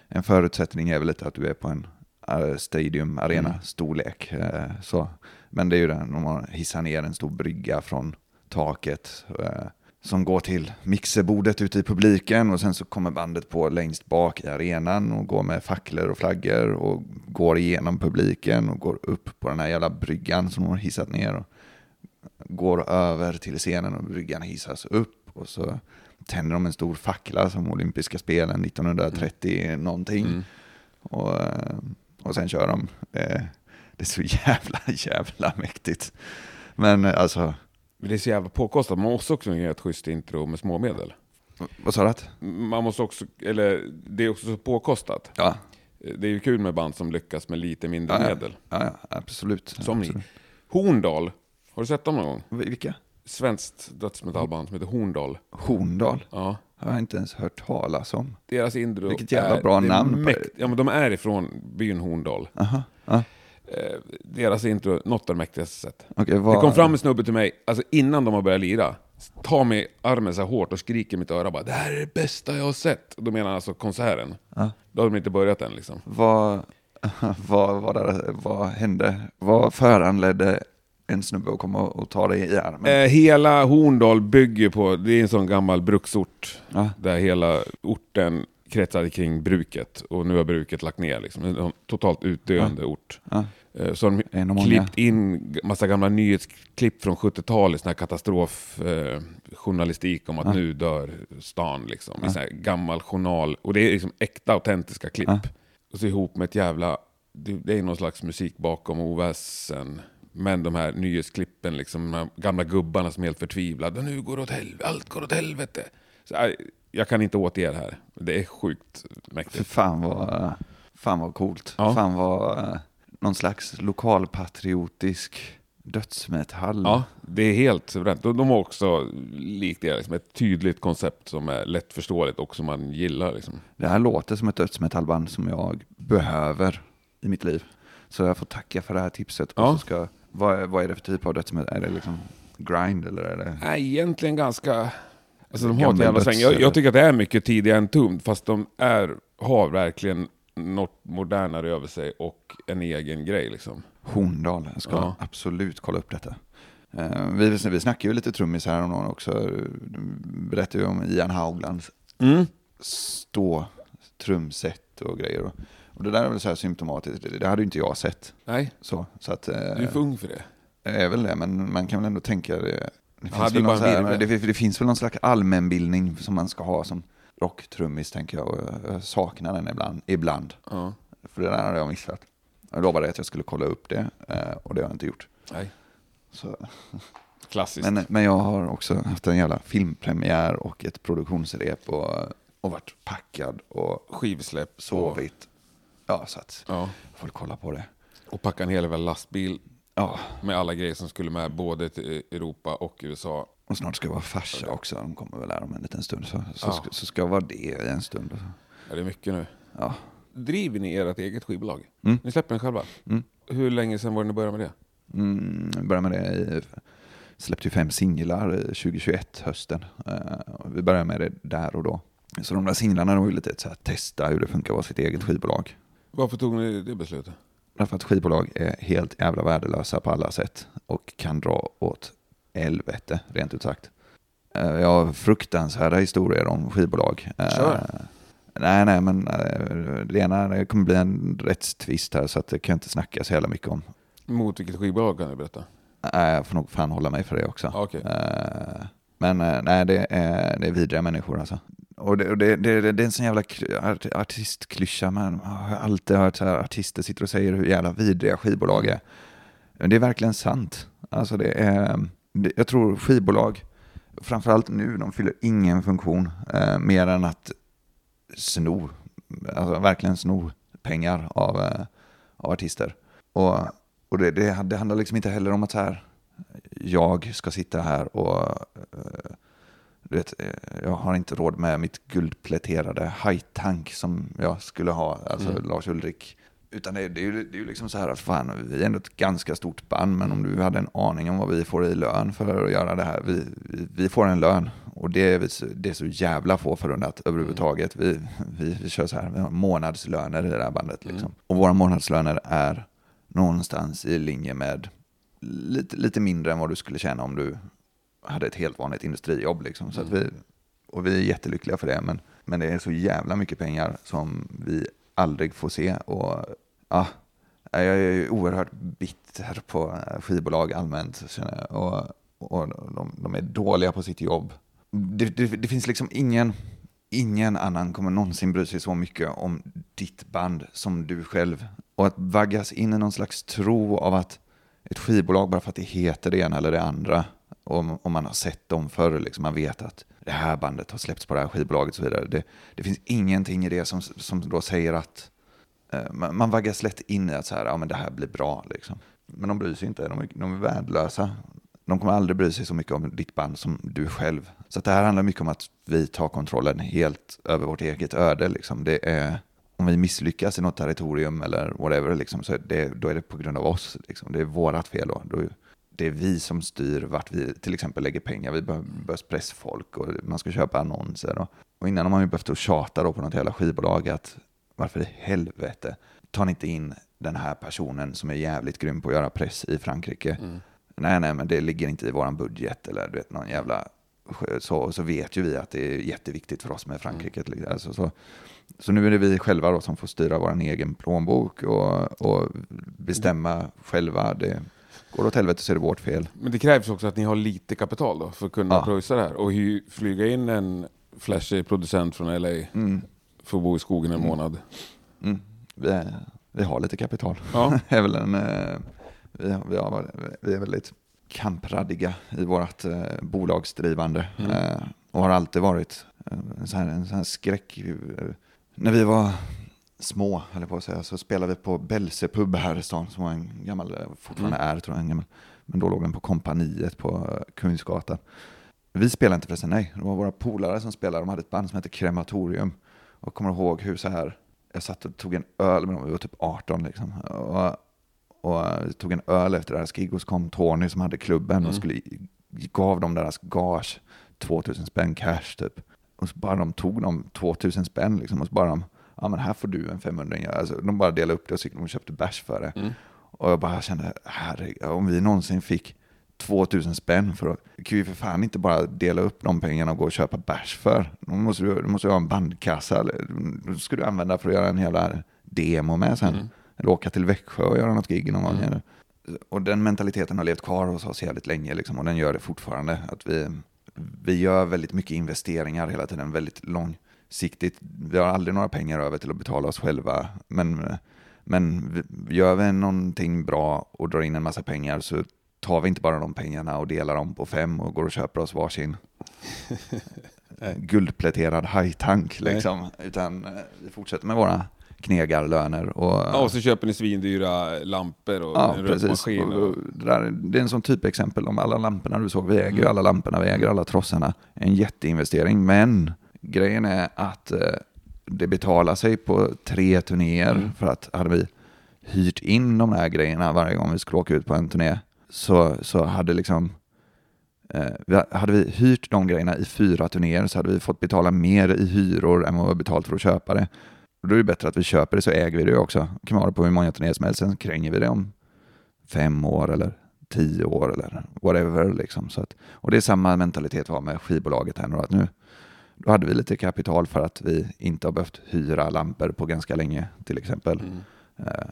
en förutsättning är väl lite att du är på en eh, stadium arena Mm. storlek. eh, så. Men det är ju den om man hissar ner en stor brygga från taket eh, som går till mixerbordet ute i publiken och sen så kommer bandet på längst bak i arenan och går med facklor och flaggor och går igenom publiken och går upp på den här jävla bryggan som de har hissat ner och går över till scenen och bryggan hissas upp och så tänder de en stor fackla som olympiska spelen 1930 någonting. Mm. Och, eh, och sen kör de. Det, det är så jävla, jävla mäktigt. Men eh, alltså, Det är så jävla påkostat. Man måste också göra ett schysst intro med småmedel. vad sa du? Man måste också, eller det är också så påkostat. Ja, Det är ju kul med band som lyckas med lite mindre Ja, medel. ja, ja absolut. Som ni. Horndal, har du sett dem någon gång? Vilka? Svenskt dödsmetallband som heter Horndal. Horndal? Ja. Har jag inte ens hört talas om. Deras intro Vilket jävla är bra namn mäkt-. Ja men de är ifrån byn Horndal. Aha, ja. Eh, deras intro, något av det mäktigaste sett. Okej, vad... Det kom fram en snubbe till mig, alltså innan de har börjat lira, tar mig armen så här hårt och skriker i mitt öra bara Det här är det bästa jag har sett. Då menar han alltså konserten. Ja. Då har de inte börjat än liksom. Vad, vad, vad, där, vad hände? Vad föranledde en snubbe att komma och ta dig i armen? Eh, hela Horndal bygger på, det är en sån gammal bruksort, Ja. där hela orten kretsade kring bruket. Och nu har bruket lagt ner liksom. En totalt utdöende ort. Ja. Eh, Så har de klippt in massa gamla nyhetsklipp från 70-talet, sån här katastrofjournalistik eh, om att Ja. nu dör stan liksom. I Ja. här gammal journal. Och det är liksom äkta, autentiska klipp. Ja. Och så ihop med ett jävla, det, det är någon slags musik bakom oväsen. Men de här nyhetsklippen, liksom, de här gamla gubbarna som är helt förtvivlade. Nu går det åt helvete, allt går åt helvete. Så, äh, jag kan inte återge det här. Det är sjukt För mäktigt. fan vad, fan vad coolt. Ja. Fan vad eh, någon slags lokalpatriotisk dödsmetall. Ja, det är helt suveränt. De har också, likt det, liksom ett tydligt koncept som är lättförståeligt och som man gillar. Liksom. Det här låter som ett dödsmetallband som jag behöver i mitt liv. Så jag får tacka för det här tipset. Ja. Och så ska, vad, är, vad är det för typ av dödsmetall? Är det liksom grind eller är det? Nej, egentligen ganska... Alltså de har ett jävla sväng. Jag, jag tycker att det är mycket tidigare än Tumd, fast de är, har verkligen något modernare över sig och en egen grej. Liksom. Horndal. Jag ska Ja. absolut kolla upp detta. Eh, vi, vi snackade ju lite trummis här om någon också. Berättade ju om Ian Hauglands Mm. stå trumset och grejer. Och, det där är väl så här symptomatiskt, det, hade ju inte jag sett. Nej, Så, så att, eh, du är för ung för det. är väl det, men man kan väl ändå tänka det. Det finns, väl någon här, det, det finns väl någon slags allmänbildning som man ska ha som rocktrummis, tänker jag. Och jag saknar den ibland. ibland. Ja. För det där hade jag missat. Jag lovade att jag skulle kolla upp det eh, och det har jag inte gjort. Nej. Så. Klassiskt. Men, men jag har också haft en jävla filmpremiär och ett produktionsrep och, och varit packad och Skivsläpp. sovit. Ja, så att Ja. jag får kolla på det. Och packa en hel lastbil Ja, med alla grejer som skulle med både till Europa och USA. och snart ska jag vara farsa också. De kommer väl här om en liten stund. Så, så, Ja. ska, så ska vara det en stund. Ja, det är mycket nu. Ja. Driver ni ert eget skivbolag? Mm. Ni släpper den själva? Mm. Hur länge sedan var det ni började med det? Mm, började med det i, släppte ju fem singlar eh, 2021 hösten. Eh, och vi började med det där och då. Så de där singlarna var ju lite här, testa hur det funkar att vara sitt eget skivbolag. Varför tog ni det beslutet? Därför att skivbolag är helt jävla värdelösa på alla sätt och kan dra åt helvete, rent ut sagt. Eh, Jag har fruktansvärda historier om skivbolag. Eh, Kör. Nej, nej, men eh, det ena det kommer bli en rättstvist här så att det kan jag inte snacka så jävla mycket om. Mot vilket skivbolag kan du berätta? Nej, jag får nog fan hålla mig för det också. Okej. Eh, Men eh, nej, det är, det är vidriga människor alltså. Och det, och det, det, det är en sån jävla art- artistklyscha, man har alltid hört så här, artister sitter och säger hur jävla vidriga skivbolag är. Men det är verkligen sant. Alltså det är, det, jag tror skivbolag, framförallt nu, de fyller ingen funktion eh, mer än att sno, alltså verkligen sno pengar av, eh, av artister. Och, och det, det, det handlar liksom inte heller om att så här, jag ska sitta här och eh, vet, eh, jag har inte råd med mitt guldpläterade high-tank som jag skulle ha, alltså Mm. Lars Ulrik. Utan det, det, är ju, det är ju liksom så här att fan, vi är ändå ett ganska stort band, men om du hade en aning om vad vi får i lön för att göra det här. Vi, vi, vi får en lön och det är, det är så jävla få förunnat överhuvudtaget. Vi, vi, vi kör så här, vi har månadslöner i det här bandet. Liksom. Och våra månadslöner är någonstans i linje med lite, lite mindre än vad du skulle tjäna om du hade ett helt vanligt industrijobb. Liksom. Så att vi, och vi är jättelyckliga för det, men, men det är så jävla mycket pengar som vi aldrig får se. Och, ja, jag är oerhört bitter på skivbolag allmänt, känner jag. Och, och de, de är dåliga på sitt jobb. Det, det, det finns liksom ingen, ingen annan kommer någonsin bry sig så mycket om ditt band som du själv. Och att vaggas in i någon slags tro av att ett skivbolag bara för att det heter det ena eller det andra. Om, om man har sett dem förr, liksom, man vet att det här bandet har släppts på det här skivbolaget och så vidare. Det, det finns ingenting i det som, som då säger att eh, man, man vaggas lätt in i att så här, ja, men det här blir bra. Liksom. Men de bryr sig inte, de är, de är värdelösa. De kommer aldrig bry sig så mycket om ditt band som du själv. Så att det här handlar mycket om att vi tar kontrollen helt över vårt eget öde. Liksom. Det är, om vi misslyckas i något territorium eller whatever, liksom, så är det, då är det på grund av oss. Liksom. Det är vårat fel. Då. Då, det är vi som styr vart vi till exempel lägger pengar. Vi behöver pressfolk och man ska köpa annonser. Och, och innan har man ju behövt att tjata då på något jävla skivbolag att varför i helvete tar ni inte in den här personen som är jävligt grym på att göra press i Frankrike? Nej, nej, men det ligger inte i våran budget eller du vet någon jävla så, så vet ju vi att det är jätteviktigt för oss med Frankrike. Alltså, så, så nu är det vi själva då som får styra vår egen plånbok och, och bestämma själva. Det går åt helvete så är det vårt fel. Men det krävs också att ni har lite kapital då för att kunna Ja. pröjsa det här. Och hy, flyga in en flashig producent från LA Mm, för att bo i skogen en månad. mm, vi, vi har lite kapital. Ja. är väl en, eh, vi, har- vi, har, vi är väldigt kampraddiga i vårt eh, bolagsdrivande Mm. eh, och har alltid varit eh, en sån här, en sån här skräck. eh, När vi var små, höll jag på att säga, så spelade vi på Belse pub här i stan som var en gammal, eh, fortfarande är tror jag, en gammal, men då låg den på kompaniet på eh, Kungsgatan. Vi spelade inte förresten, nej. Det var våra polare som spelade. De hade ett band som hette Krematorium. Och kommer ihåg hur så här, jag satt och tog en öl med dem, vi var typ 18 liksom. Och, och vi tog en öl efter det här. Skigos kom Tony som hade klubben och skulle, gav dem deras gage, 2000 spänn cash typ. Och så bara de tog de 2000 spänn liksom och så bara de, ja men här får du en 500 alltså, De bara delade upp det och så de köpte bärs för det. Och jag bara kände, herregud, om vi någonsin fick 2000 spänn för att, kan vi för fan inte bara dela upp de pengarna och gå och köpa bärs för. Då måste du, då måste du ha en bandkassa, eller, då ska du använda för att göra en jävla demo med sen. Mm. Eller åka till Växjö och göra något gig någon gång. Eller- Och den mentaliteten har levt kvar hos oss jävligt länge liksom, och den gör det fortfarande. Att vi, vi gör väldigt mycket investeringar hela tiden, väldigt långsiktigt. Vi har aldrig några pengar över till att betala oss själva. Men, men gör vi någonting bra och drar in en massa pengar så tar vi inte bara de pengarna och delar dem på fem och går och köper oss varsin guldpläterad hajtank liksom. Utan eh, vi fortsätter med våra knegarlöner. Och, Ja, och så köper ni svindyra lampor och Ja, en precis. Och, och, det, där, det är en sån typexempel om alla lamporna du såg. Vi äger ju alla lamporna, vi äger alla trossarna. En jätteinvestering, men grejen är att eh, det betalar sig på tre turnéer. För att hade vi hyrt in de här grejerna varje gång vi skulle åka ut på en turné så, så hade liksom Eh, vi- hade vi hyrt de grejerna i fyra turnéer så hade vi fått betala mer i hyror än vad vi betalt för att köpa det. Och då är det bättre att vi köper det så äger vi det också. Det kan vara på hur många turnéer som helst, sen kränger vi det om fem år eller tio år eller whatever. Liksom. Så att, och det är samma mentalitet vi har med skivbolaget här nu. Att nu då hade vi lite kapital för att vi inte har behövt hyra lampor på ganska länge till exempel. Mm. Eh,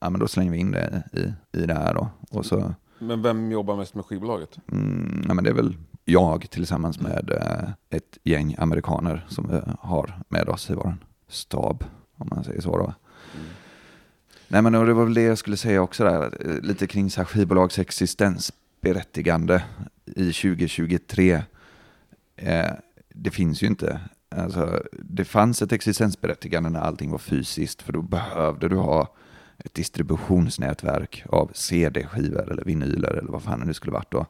ja, men då slänger vi in det i, i det här då. Och så Men vem jobbar mest med skivbolaget? Mm, nej, men det är väl jag tillsammans med eh, ett gäng amerikaner som vi har med oss i vår stab, om man säger så. Då. Nej, men det var väl det jag skulle säga också, där, eh, lite kring så här skivbolags existensberättigande i 2023. Eh, det finns ju inte. Alltså, det fanns ett existensberättigande när allting var fysiskt, för då behövde du ha ett distributionsnätverk av CD-skivor eller vinyler eller vad fan det nu skulle varit då.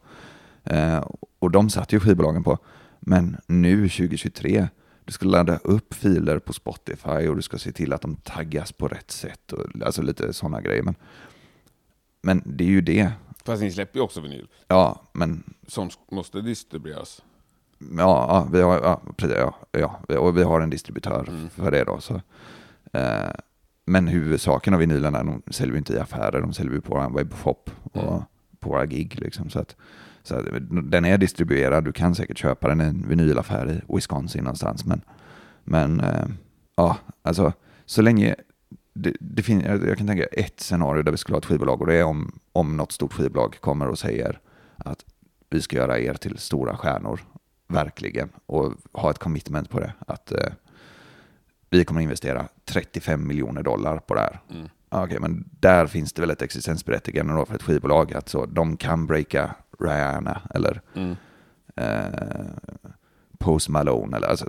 Eh, och de satt ju skivbolagen på. Men nu 2023, du ska ladda upp filer på Spotify och du ska se till att de taggas på rätt sätt. Och, alltså lite sådana grejer. Men, men det är ju det. Fast ni släpper ju också vinyl Ja, men som måste distribueras. Ja, ja, vi har, ja, precis, ja, ja, och vi har en distributör för det då. Så. Eh, men huvudsaken av vinylerna, de säljer vi inte i affärer, de säljer vi på vår webbshop och Mm. på våra gig. Liksom, så att, så att, den är distribuerad, du kan säkert köpa den i en vinylaffär i Wisconsin någonstans. Men, men eh, ja, alltså så länge det, det fin- jag kan tänka ett scenario där vi skulle ha ett skivbolag och det är om, om något stort skivbolag kommer och säger att vi ska göra er till stora stjärnor, verkligen, och ha ett commitment på det. Att eh, vi kommer investera 35 miljoner dollar på det här. Mm. Okej, men där finns det väl ett existensberättigande då för ett skivbolag att så, de kan breaka Rihanna eller Mm. eh, Post Malone. Eller, alltså,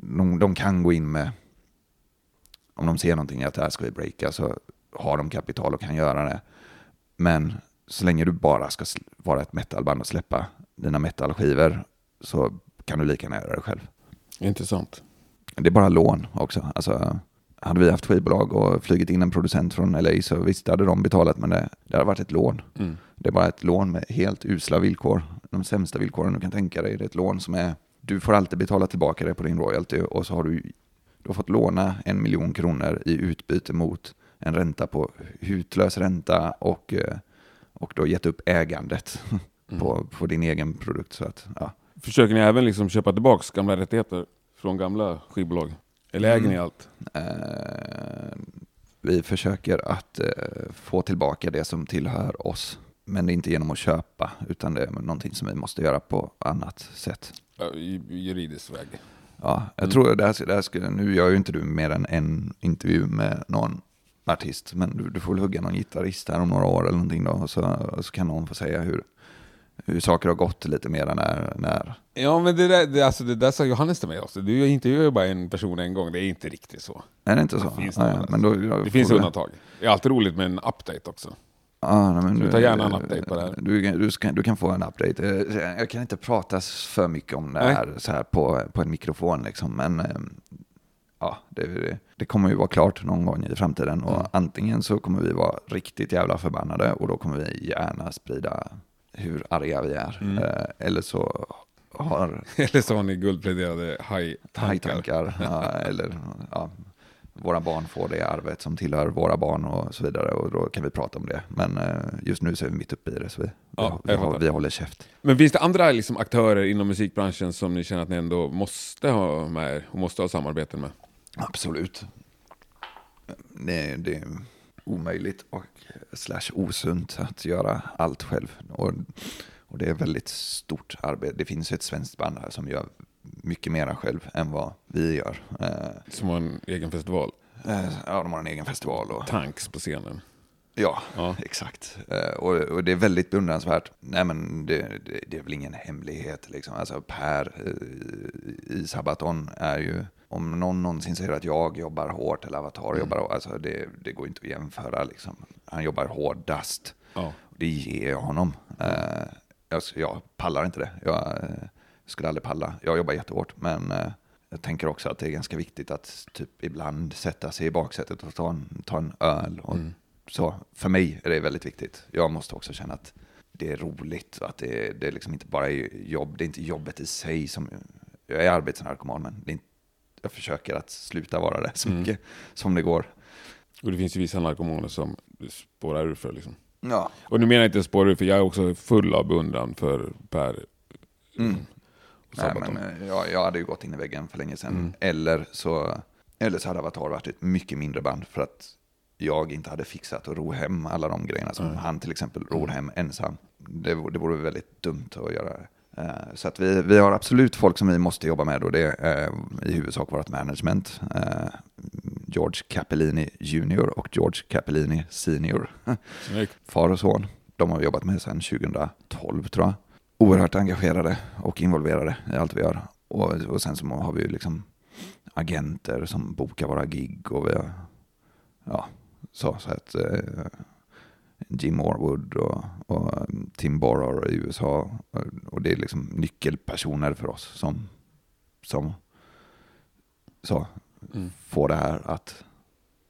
de, de kan gå in med, om de ser någonting att det här ska vi breaka så har de kapital och kan göra det. Men så länge du bara ska vara ett metalband och släppa dina metalskivor så kan du lika gärna göra det själv. Intressant. Det är bara lån också. Alltså, hade vi haft skivbolag och flugit in en producent från LA så visst hade de betalat men det, det hade varit ett lån. Mm. Det är bara ett lån med helt usla villkor. De sämsta villkoren du kan tänka dig. Det är ett lån som är, du får alltid betala tillbaka det på din royalty och så har du, du har fått låna en miljon kronor i utbyte mot en ränta på hutlös ränta och, eh, och då gett upp ägandet på, på din egen produkt. Så att, ja. Försöker ni även liksom köpa tillbaka gamla rättigheter från gamla skivbolag? Eller äger Mm. ni allt? Eh, vi försöker att eh, få tillbaka det som tillhör oss. Men det är inte genom att köpa, utan det är någonting som vi måste göra på annat sätt. Juridisk väg. Ja, jag Mm. tror det här, det här skulle, nu gör ju inte du mer än en intervju med någon artist, men du, du får väl hugga någon gitarrist här om några år eller någonting då, och så, och så kan någon få säga hur, hur saker har gått lite mer när, när Ja men det där, det, alltså, det där sa Johannes till mig också. Du intervjuar ju bara en person en gång, det är inte riktigt så. är det inte så? finns det ja, något. men då, då Det finns du- undantag. Det är alltid roligt med en update också. Ja, nej, men du, ta gärna en update på det här. Du, du, ska, du kan få en update. Eh, Jag kan inte prata för mycket om det Nej. här, så här på, på en mikrofon, liksom, men eh, ja, det, det, det kommer ju vara klart någon gång i framtiden. Och Mm. antingen så kommer vi vara riktigt jävla förbannade och då kommer vi gärna sprida hur arga vi är. Mm. Eh, Eller så har Eller så har ni guldpläderade haj-tankar. ja, eller ja, våra barn får det arvet som tillhör våra barn och så vidare. Och då kan vi prata om det. Men eh, just nu så är vi mitt uppe i det, så vi, Ja, vi, vi, vi håller käft. Men finns det andra liksom, aktörer inom musikbranschen som ni känner att ni ändå måste ha med er och måste ha samarbeten med? Absolut. det, det är omöjligt och slash osunt att göra allt själv. Och, och det är väldigt stort arbete. Det finns ett svenskt band här som gör mycket mera själv än vad vi gör. Eh, Som har en egen festival. eh, ja, de har en egen festival och Tanks på scenen. Ja, Ja. exakt. Eh, och, och det är väldigt beundransvärt. Nej, men det, det, det är väl ingen hemlighet. Liksom. Alltså, per i Sabaton är ju, om någon någonsin säger att jag jobbar hårt eller Avatar Mm. jobbar hårt, alltså det, det går inte att jämföra. Liksom. Han jobbar hårdast. Ja. Det ger jag honom. Eh, jag, jag pallar inte det. Jag eh, skulle aldrig palla. Jag jobbar jättehårt, men eh, jag tänker också att det är ganska viktigt att typ ibland sätta sig i baksätet och ta en, ta en öl. Och så. För mig är det väldigt viktigt. Jag måste också känna att det är roligt. Att det, det är liksom inte bara jobb. Det är inte jobbet i sig som... Jag är arbetsnarkoman, men det är inte, jag försöker att sluta vara det så mycket som det går. Och det finns ju vissa narkomaner som spårar ur för. Liksom. Ja, Och nu menar jag inte spåra ur, för jag är också full av beundran för Per. Mm. och Nej, men, eh, jag, jag hade ju gått in i väggen för länge sedan. Eller, så, eller så hade Avatar varit ett mycket mindre band för att jag inte hade fixat att ro hem alla de grejerna som han till exempel ror hem ensam. Det, det vore väldigt dumt att göra det. Så att vi, vi har absolut folk som vi måste jobba med och det är eh, i huvudsak vårt management. Eh, George Capellini Junior och George Capellini Senior. Snyggt. far och son. De har vi jobbat med sedan 2012 tror jag. Oerhört engagerade och involverade i allt vi gör. Och, och sen så har vi ju liksom agenter som bokar våra gig och vi har, ja, så, så att eh, Jim Morwood och, och Tim Borrow i USA. Och, det är liksom nyckelpersoner för oss som, som så, Mm. får det här att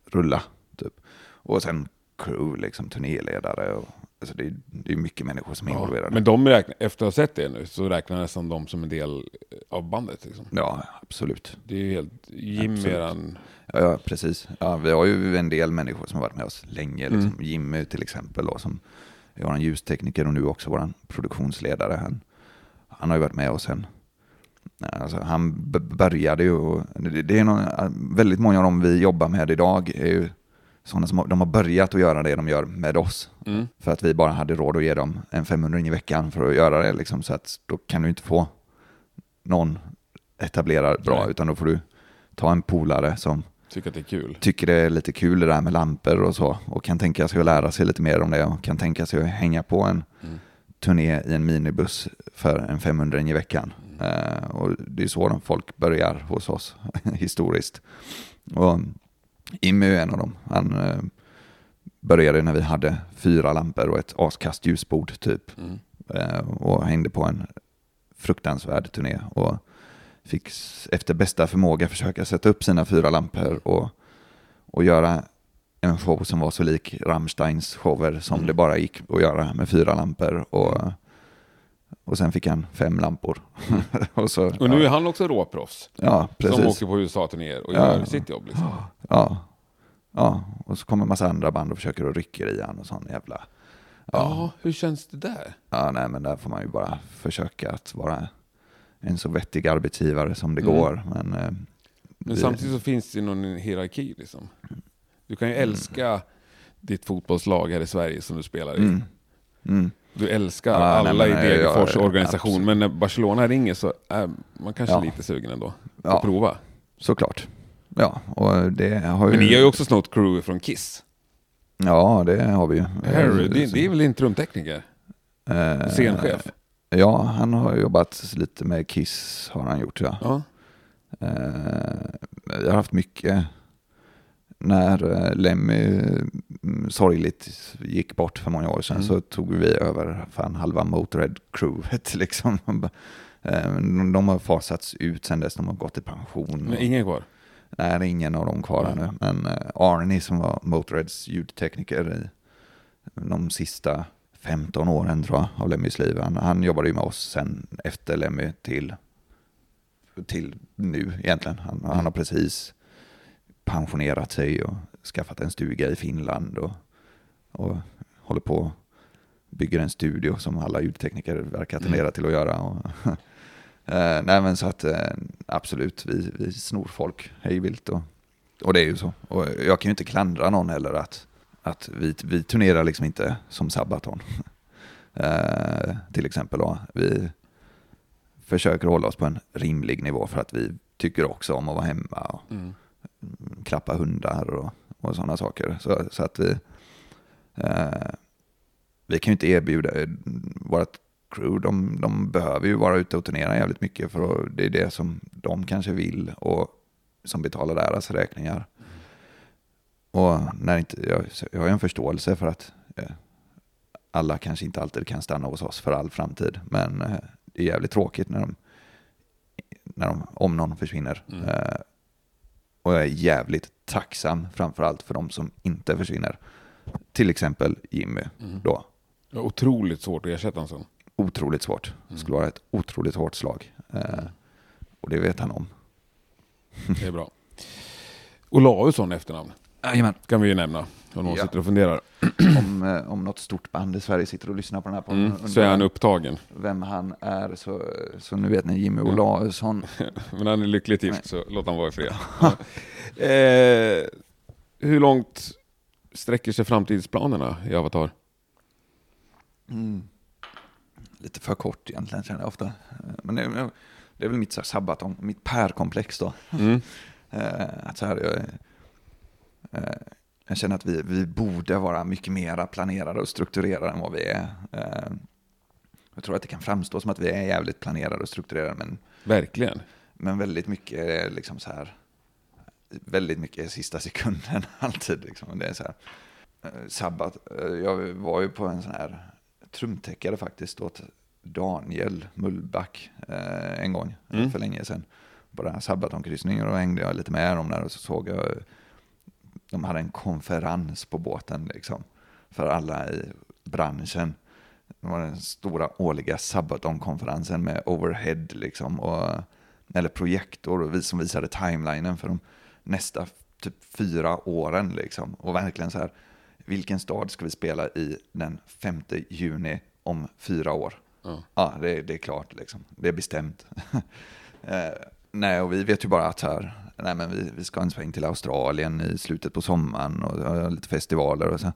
rulla. Typ. Och sen crew, liksom turnéledare. Och, alltså det, är, det är mycket människor som är Ja, involverade. men de räknar, efter att ha sett det nu så räknar nästan de som en del av bandet. Liksom. Ja, absolut. Det är ju helt... Jim eran... Ja, precis. Ja, vi har ju en del människor som har varit med oss länge. Liksom. Mm. Jimmy till exempel, då, som är vår ljustekniker och nu också vår produktionsledare. Han, han har ju varit med oss sen. Alltså, han började ju, och det, det är någon, väldigt många av dem vi jobbar med idag är ju sådana som de har börjat att göra det de gör med oss. Mm. För att vi bara hade råd att ge dem en 500 i veckan för att göra det. Liksom, så att då kan du inte få någon etablerad bra, Nej. utan då får du ta en polare som Tycker att det är kul. tycker det är lite kul det där med lampor och så och kan tänka sig att lära sig lite mer om det och kan tänka sig att hänga på en Mm. turné i en minibuss för en 500 i veckan. Eh, och det är så de folk börjar hos oss historiskt. Och Immy är en av dem. Han eh, började när vi hade fyra lampor och ett askast ljusbord typ. Mm. Eh, och hängde på en fruktansvärd turné. Och fick efter bästa förmåga försöka sätta upp sina fyra lampor och, och göra en show som var så lik Rammsteins shower som Mm. det bara gick att göra med fyra lampor. Och, och sen fick han fem lampor. och, så, Och nu är ja, han också råproffs. ja, precis. Som åker på USA-turnéer och Ja. gör sitt jobb. Liksom. Ja. ja, och så kommer en massa andra band och försöker att rycka i han och sån jävla... Ja, hur känns det där? Ja, nej, men där får man ju bara försöka att vara en så vettig arbetsgivare som det Mm. går. Men, eh, Men vi- samtidigt så finns det någon hierarki. Liksom. Du kan ju Mm. älska ditt fotbollslag här i Sverige som du spelar i. Mm. Mm. Du älskar nej, alla men, i eh, Degerfors organisation, absolut. men när Barcelona ringer så är man kanske Ja. lite sugen ändå Ja. att prova. Såklart. Ja, och det har ju... Men ni har ju också snott crew från Kiss. Ja, det har vi ju. Harry, det, det är väl din trumtekniker? Eh, Scenchef? Ja, han har jobbat lite med Kiss, har han gjort ja. Ja. Eh, jag har haft mycket när eh, Lemmy mm, sorgligt gick bort för många år sedan Mm. så tog vi över fan halva Motörhead-crewet liksom. Eh, de har fasats ut sen dess, de har gått i pension. Men ingen kvar? Nej, det är ingen av dem kvar ännu. Men Arnie som var Motörheads ljudtekniker i de sista 15 åren tror jag av Lemmys liv. Han, han jobbade ju med oss sen efter Lemmy till, till nu egentligen. Han, han har precis pensionerat sig och skaffat en stuga i Finland och, och håller på bygger en studio som alla ljudtekniker verkar tendera till att göra. Och, eh, nej men så att eh, absolut, vi, vi snor folk hej vilt och och det är ju så. Och jag kan ju inte klandra någon heller att, att vi, vi turnerar liksom inte som Sabaton. eh, till exempel då. Vi försöker hålla oss på en rimlig nivå för att vi tycker också om att vara hemma och Mm. klappa hundar och, och sådana saker. Så, så att vi, eh, vi kan ju inte erbjuda, vårt crew, de, de behöver ju vara ute och turnera jävligt mycket för det är det som de kanske vill och som betalar deras räkningar. Och när inte, jag, jag har ju en förståelse för att eh, alla kanske inte alltid kan stanna hos oss för all framtid, men eh, det är jävligt tråkigt när de, när de om någon försvinner. Mm. Eh, och jag är jävligt tacksam framförallt för de som inte försvinner. Till exempel Jimmy Mm. då. Otroligt svårt att ersätta en sån. Otroligt svårt. Det skulle vara ett otroligt hårt slag. Eh, och det vet han om. Det är bra. Olausson efternamn Jajamän. kan vi ju nämna. Om någon Ja. sitter och funderar. Om, eh, om något stort band i Sverige sitter och lyssnar på den här podden. Mm. Så är han upptagen. Vem han är, så, så nu vet ni Jimmy. Olausson. Men han är lyckligt gift så låt han vara i fred. Eh, hur långt sträcker sig framtidsplanerna i Avatar? Mm. Lite för kort egentligen känner jag ofta. Eh, Men det, det är väl mitt så här sabbaton, mitt pärkomplex då. Mm. Eh, att så här, jag, jag känner att vi, vi borde vara mycket mer planerade och strukturerade än vad vi är. Eh, jag tror att det kan framstå som att vi är jävligt planerade och strukturerade, men, Verkligen. men väldigt mycket är liksom så här, väldigt mycket är sista sekunden alltid. Liksom. Det är så här, eh, sabbat, eh, jag var ju på en sån här trumtäckare faktiskt åt Daniel Mullback eh, en gång Mm. för länge sedan. På den här sabbatonkryssningen och hängde jag lite med dem där och så såg jag de hade en konferens på båten liksom för alla i branschen. Det var den stora årliga sabbatonkonferensen med overhead liksom och eller projektor och vi som visade timelinen för de nästa typ fyra åren liksom och verkligen så här vilken stad ska vi spela i den 5 juni om fyra år? Ja. Ja, det, det är klart liksom. Det är bestämt. eh, nej, och vi vet ju bara att här, nej men vi, vi ska en sväng till Australien i slutet på sommaren och lite festivaler och så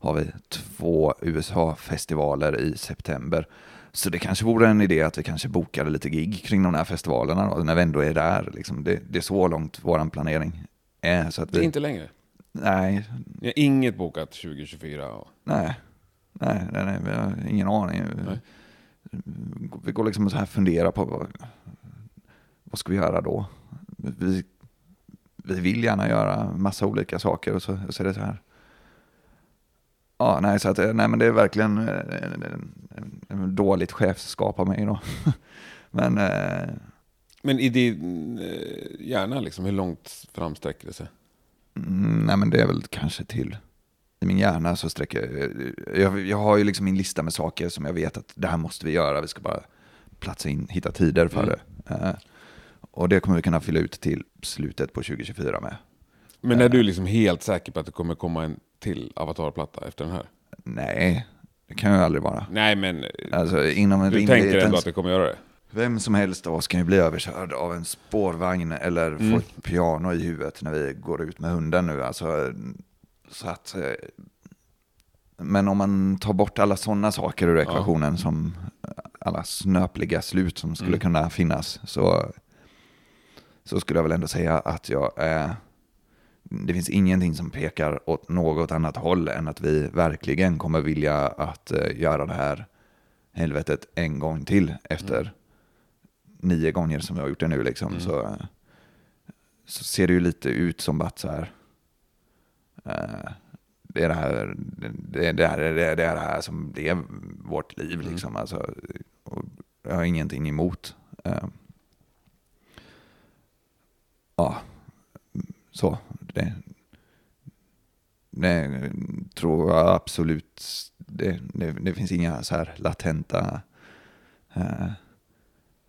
har vi två USA-festivaler i september. Så det kanske vore en idé att vi kanske bokade lite gig kring de här festivalerna då, när vi ändå är där. Liksom. Det, det är så långt vår planering är. Så att Det är vi, inte längre. nej, Ni har inget bokat 2024. och- nej, nej, nej, nej, vi har ingen aning. Nej. Vi går liksom så här och funderar på vad, vad ska vi göra då? Vi, vi vill gärna göra massa olika saker och så, så är det så här. Ja, nej, så att, eh, nej, men det är verkligen eh, en, en, en, en dåligt chefskap av mig då. Men eh, Men i din eh, hjärna, liksom, hur långt fram sträcker det sig? Mm, nej men det är väl kanske till, i min hjärna så sträcker jag, jag har ju liksom min lista med saker som jag vet att det här måste vi göra, vi ska bara platsa in, hitta tider för Mm. det. Eh, och det kommer vi kunna fylla ut till slutet på 2024 med. Men är du liksom helt säker på att det kommer komma en till avatarplatta efter den här? Nej, det kan ju aldrig vara. Nej, men Alltså inom en du tänker ändå att det kommer göra det? Vem som helst av oss kan ju bli överkörd av en spårvagn eller Mm. få ett piano i huvudet när vi går ut med hunden nu. Alltså, så att, eh, men om man tar bort alla sådana saker ur ekvationen som alla snöpliga slut som skulle Mm. kunna finnas så, så skulle jag väl ändå säga att jag är det finns ingenting som pekar åt något annat håll än att vi verkligen kommer vilja att eh, göra det här helvetet en gång till efter nio gånger som vi har gjort det nu liksom. Mm. Så, så ser det ju lite ut som att så här, eh, det är det här, det, det, här, det, är det här som är vårt liv Mm. liksom. Alltså, jag har ingenting emot. Eh, ja, så. Det, det tror jag absolut. Det, det, det finns inga så här latenta eh,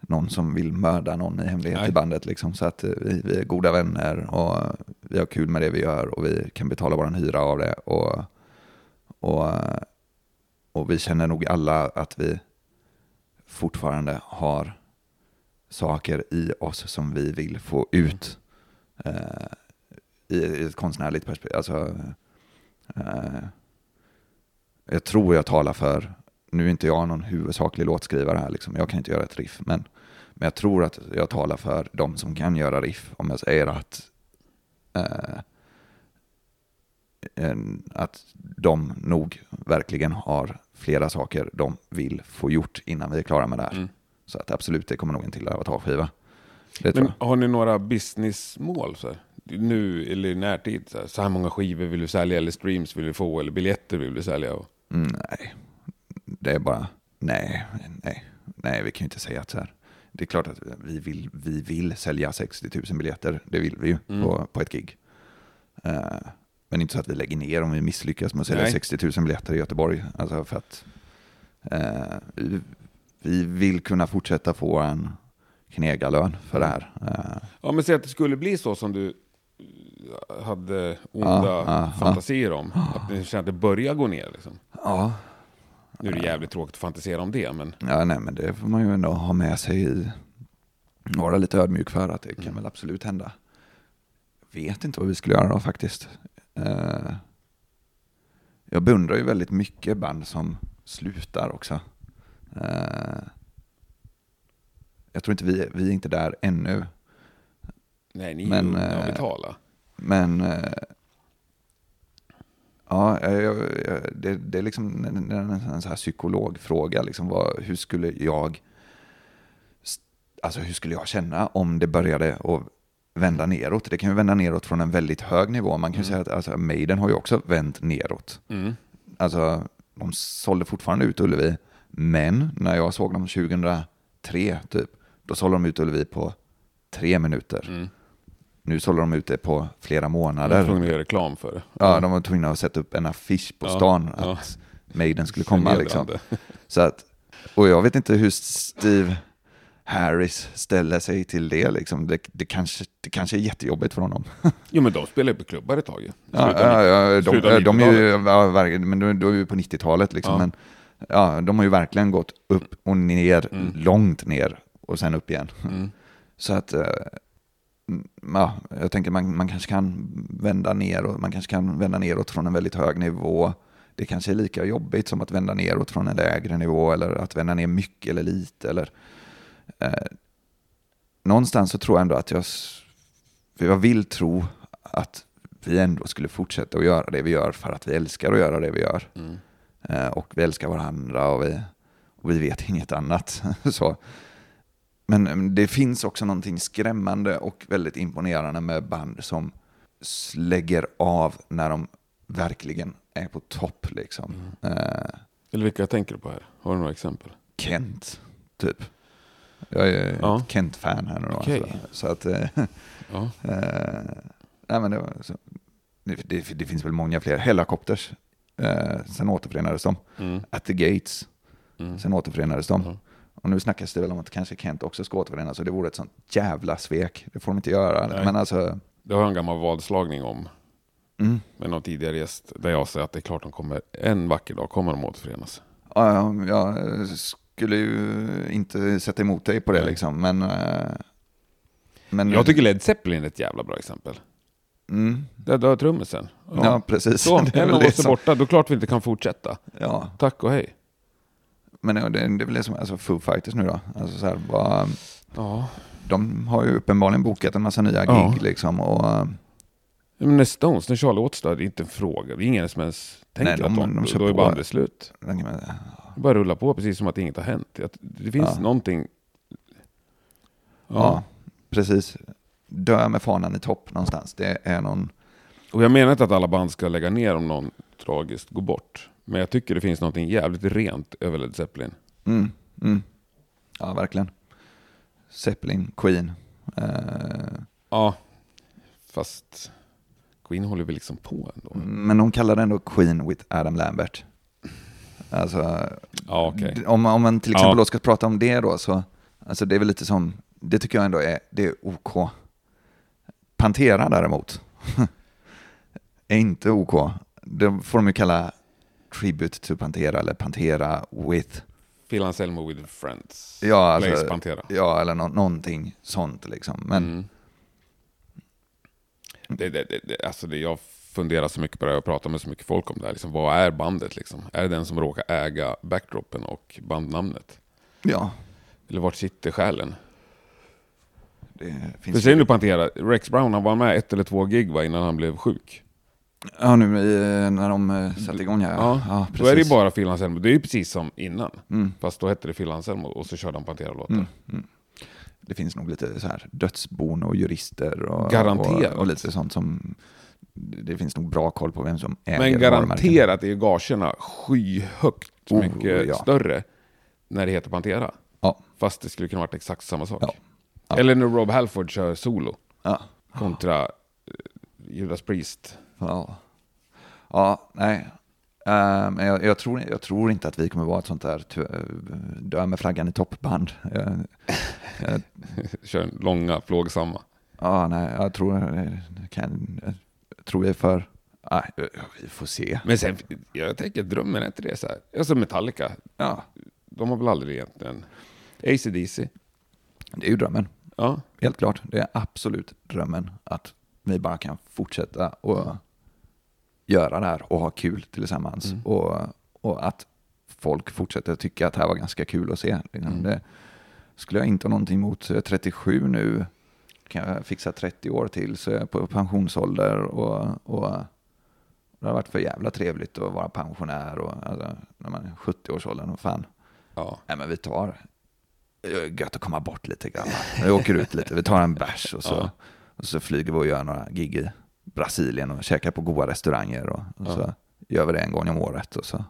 någon som vill mörda någon i hemlighet Nej. i bandet. Liksom. Så att eh, vi, vi är goda vänner och vi har kul med det vi gör och vi kan betala vår hyra av det. Och, och, och vi känner nog alla att vi fortfarande har saker i oss som vi vill få ut. Eh, i, i ett konstnärligt perspektiv. Alltså, eh, jag tror jag talar för, nu är inte jag någon huvudsaklig låtskrivare här, liksom. jag kan inte göra ett riff, men, men jag tror att jag talar för de som kan göra riff om jag säger att eh, en- att de nog verkligen har flera saker de vill få gjort innan vi är klara med det här. Mm. Så att absolut, det kommer nog en till avatarskiva. Det Men har ni några businessmål? Så här? Nu eller i närtid? Så här, så här många skivor vill du sälja eller streams vill du få eller biljetter vill du sälja? Och, Mm, nej, det är bara, nej, nej, nej, vi kan ju inte säga att så här. Det är klart att vi vill, vi vill sälja 60 000 biljetter, det vill vi ju Mm. på, på ett gig. Eh, men inte så att vi lägger ner om vi misslyckas med att sälja Nej. 60 000 biljetter i Göteborg. Alltså för att eh, vi, vi vill kunna fortsätta få en knegarlön för det här. Eh, ja, men säg att det skulle bli så som du eh, hade onda Ja, ja, ja. fantasier om. Att ni känner att det börjar gå ner. Liksom. ja, Nu är det jävligt tråkigt att fantisera om det, men Ja, nej, men det får man ju ändå ha med sig i. Vara lite ödmjuk för att det kan väl absolut hända. Vet inte vad vi skulle göra då faktiskt. Eh, jag beundrar ju väldigt mycket band som slutar också. Eh, jag tror inte vi, vi är inte där ännu. nej, ni Men, är ju eh, att betala. Men eh, ja, jag, jag, det, det är liksom en, en, så här psykologfråga. Liksom, vad, hur skulle jag alltså hur skulle jag känna om det började att vända neråt? Det kan ju vända neråt från en väldigt hög nivå. Man kan ju säga att alltså, Maiden har ju också vänt neråt. Mm. Alltså, de sålde fortfarande ut Ullevi, men när jag såg dem 2003, typ, då sålde de ut Ullevi på tre minuter. Mm. Nu sålde de ut det på flera Jag var månader. tvungen att göra reklam för det. Ja, de var tvungna att sätta upp en affisch på Ja, stan ja. att Maiden skulle komma. Liksom. Så att, och jag vet inte hur Steve Harris ställer sig till det. Liksom. Det, det, kanske, det kanske är jättejobbigt för honom. Jo, men de spelar ju på klubbar ett tag ju. Ja, ja, ja, de, av de är ju, 90-talet. ja, men då, då är vi på 90-talet liksom. Ja. Men, ja, de har ju verkligen gått upp och ner, Mm. långt ner och sen upp igen. Mm. Så att, eh, ja, jag tänker man, man kanske kan vända neråt, man kanske kan vända neråt från en väldigt hög nivå. Det kanske är lika jobbigt som att vända neråt från en lägre nivå eller att vända ner mycket eller lite. Eller, eh, någonstans så tror jag ändå att jag, för jag vill tro att vi ändå skulle fortsätta att göra det vi gör för att vi älskar att göra det vi gör. Mm. Eh, och vi älskar varandra och vi, och vi vet inget annat. så. Men mm, det finns också någonting skrämmande och väldigt imponerande med band som lägger av när de verkligen är på topp. Liksom. Mm. Eh, Eller vilka tänker du på här? Har du några exempel? Kent, typ. Jag är Ja. ett Kent-fan här nu. Okej. alltså. Så att, eh, Ja. Eh, nej, men det, så, det, det finns väl många fler. Hellacopters, eh, sen återförenades de. Mm. At the Gates, Mm. sen återförenades de. Mhm. Och nu snackas det väl om att kanske Kent också ska återförenas. Och det vore ett sånt jävla svek. Det får de inte göra. Nej. Men alltså, Det har jag en gammal vadslagning om mm, med någon tidigare gäst. Där jag säger att det är klart de kommer, en vacker dag kommer de återförenas. ja, ja, jag skulle ju inte sätta emot dig på det Nej. liksom. Men, eh, men Jag tycker Led Zeppelin är ett jävla bra exempel. Mm, Där dör trummisen. ja. precis. Så, Det är en av oss är borta, då är klart vi inte kan fortsätta. Ja, Tack och hej. men det, det är väl det som alltså Foo Fighters nu då. Alltså så här, vad, Ja. de har ju uppenbarligen bokat en massa nya gig Ja. liksom. Och, Men när Stones, när Charlie återstår, det är inte en fråga. Det är ingen som ens tänker Nej, de- att de, de kör då är bandet slut. Det bara rulla på precis som att inget har hänt. Det finns Ja. någonting... Ja. ja, precis. Dö med fanan i topp någonstans. Det är någon... Och jag menar inte att alla band ska lägga ner om någon tragiskt går bort. Men jag tycker det finns någonting jävligt rent över Led Zeppelin. Mm, mm. Ja, verkligen. Zeppelin, Queen. Eh, Ja, fast Queen håller väl liksom på ändå. men de kallar det ändå Queen with Adam Lambert. Alltså, Ja, d- om, om man till exempel Ja. ska prata om det då så, alltså det är väl lite som, det tycker jag ändå är, det är OK. Pantera däremot, är inte OK. Det får de ju kalla Tribute to Pantera eller Pantera with, Phil Anselmo with friends. ja, alltså, Blaze Pantera. ja eller nå- någonting sånt liksom. Men Mm. Det, det, det, det, alltså det, jag funderar så mycket på det här och pratar med så mycket folk om det här. Liksom, vad är bandet liksom? Är det den som råkar äga backdropen och bandnamnet? Ja, Eller vart sitter själen? Det finns säger du Pantera, Rex Brown han var med ett eller två gig va, innan han blev sjuk. Ja, nu i- när de eh, satte igång ja. Ja, ja då är det ju precis. bara Phil Anselmo. Det är ju precis som innan. Mm. Fast då hette det Phil Anselmo och så körde han Pantera-låtar. Mm, mm. Det finns nog lite så här dödsbon och jurister och, Garanterat. och, och lite sånt som det finns nog bra koll på vem som äger Men garanterat är ju gagerna skyhögt Oh, mycket ja. större när det heter Pantera. Ja. Fast det skulle kunna varit exakt samma sak. Ja. Ja. Eller när Rob Halford kör solo Ja. kontra eh, Judas Priest. Ja, ja nej. Eh, Men jag, jag, tror, jag tror inte att vi kommer vara ett sånt där ty- dö med flaggan i toppband. Jag- jag- kör långa, plågsamma. Ja, nej, jag tror, jag kan, jag tror vi är för... Nej, vi får se. Men sen, jag tänker drömmen är inte det så här. Alltså Metallica, Ja, de har väl aldrig egentligen... AC/DC. det är ju drömmen. Ja, Helt klart, det är absolut drömmen att vi bara kan fortsätta och göra det här och ha kul tillsammans. Mm. Och, och att folk fortsätter tycka att det här var ganska kul att se. Liksom. Mm. Det skulle jag inte ha någonting emot. Jag är 37 nu, kan jag fixa 30 år till så är jag på pensionsålder. Och, och det har varit för jävla trevligt att vara pensionär och alltså, när man är 70-årsåldern. Och fan, ja. Nej men vi tar, gött att komma bort lite grann. Vi åker ut lite, vi tar en bärs och så, Ja. och så flyger vi och gör några gig i Brasilien och käkar på goda restauranger och, och Ja. så gör vi det en gång om året och så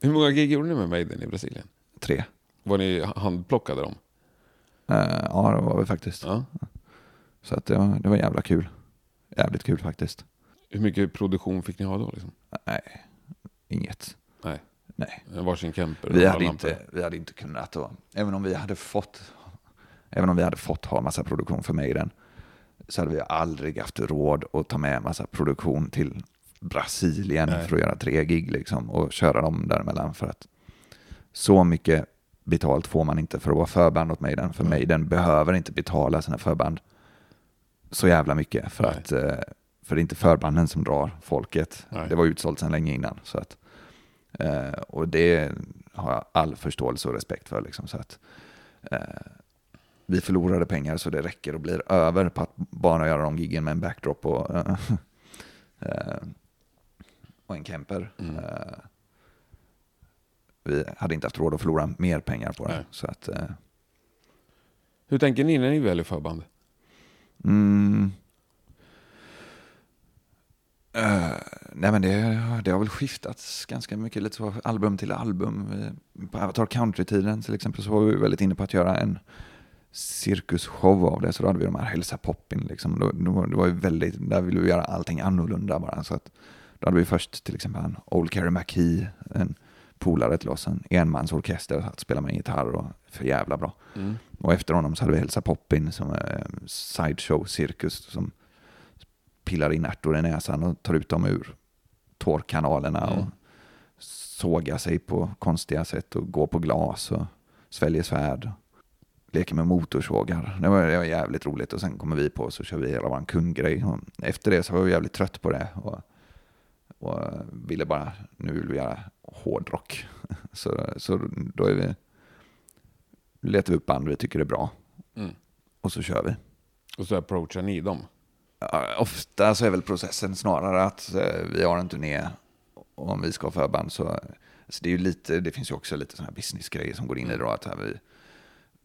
Hur många gig gjorde ni med Maiden i Brasilien? tre. Var ni handplockade dem? Eh, ja det var vi faktiskt. Ja. Så att det, var, det var jävla kul. Jävligt kul faktiskt. Hur mycket produktion fick ni ha då? Liksom? Nej, inget. Nej. Nej. Varsin och Vi hade, lampor. inte, vi hade inte kunnat då, även om vi hade fått Även om vi hade fått ha massa produktion för Maiden så hade vi aldrig haft råd att ta med massa produktion till Brasilien Nej. för att göra tre gig liksom och köra dem däremellan för att så mycket betalt får man inte för att vara förband åt Maiden. För Mm. Maiden behöver inte betala sina förband så jävla mycket för Nej. att eh, för det är inte förbanden som drar folket. Nej. Det var utsålt sedan länge innan. Så att, eh, och det har jag all förståelse och respekt för. Liksom, så att, eh, vi förlorade pengar så det räcker och blir över på att bara göra de giggen med en backdrop och, eh, och en camper. Mm. Eh, vi hade inte haft råd att förlora mer pengar på det. Nej. Så att, eh, Hur tänker ni när ni väljer förband? Mm. Eh, nej men det, det har väl skiftats ganska mycket, lite så album till album. Vi- På Avatar Country-tiden till exempel så var vi väldigt inne på att göra en cirkusshow av det. Så då hade vi de här Hälsa Poppin. Liksom. Då, då, det var ju väldigt, där ville vi göra allting annorlunda bara. Så att, då hade vi först till exempel en Old Carrie McKee, en polare till oss, en enmansorkester att spela med gitarr och för jävla bra. Mm. Och efter honom så hade vi Hälsa Poppin som är en sideshow-cirkus som pillar in ärtor i näsan och tar ut dem ur tårkanalerna Mm. och sågar sig på konstiga sätt och går på glas och sväljer svärd. Leker med motorsågar. Det var, det var jävligt roligt och sen kommer vi på och så kör vi hela vår kundgrej. Och efter det så var vi jävligt trött på det och, och ville bara, nu vill vi göra hårdrock. Så, så då är vi letar vi upp band vi tycker är bra Mm. och så kör vi. Och så approachar ni dem? Ofta så är väl processen snarare att eh, vi har en turné och om vi ska ha förband så, så det är ju lite, det finns ju också lite sådana här businessgrejer som går in i det då, att vi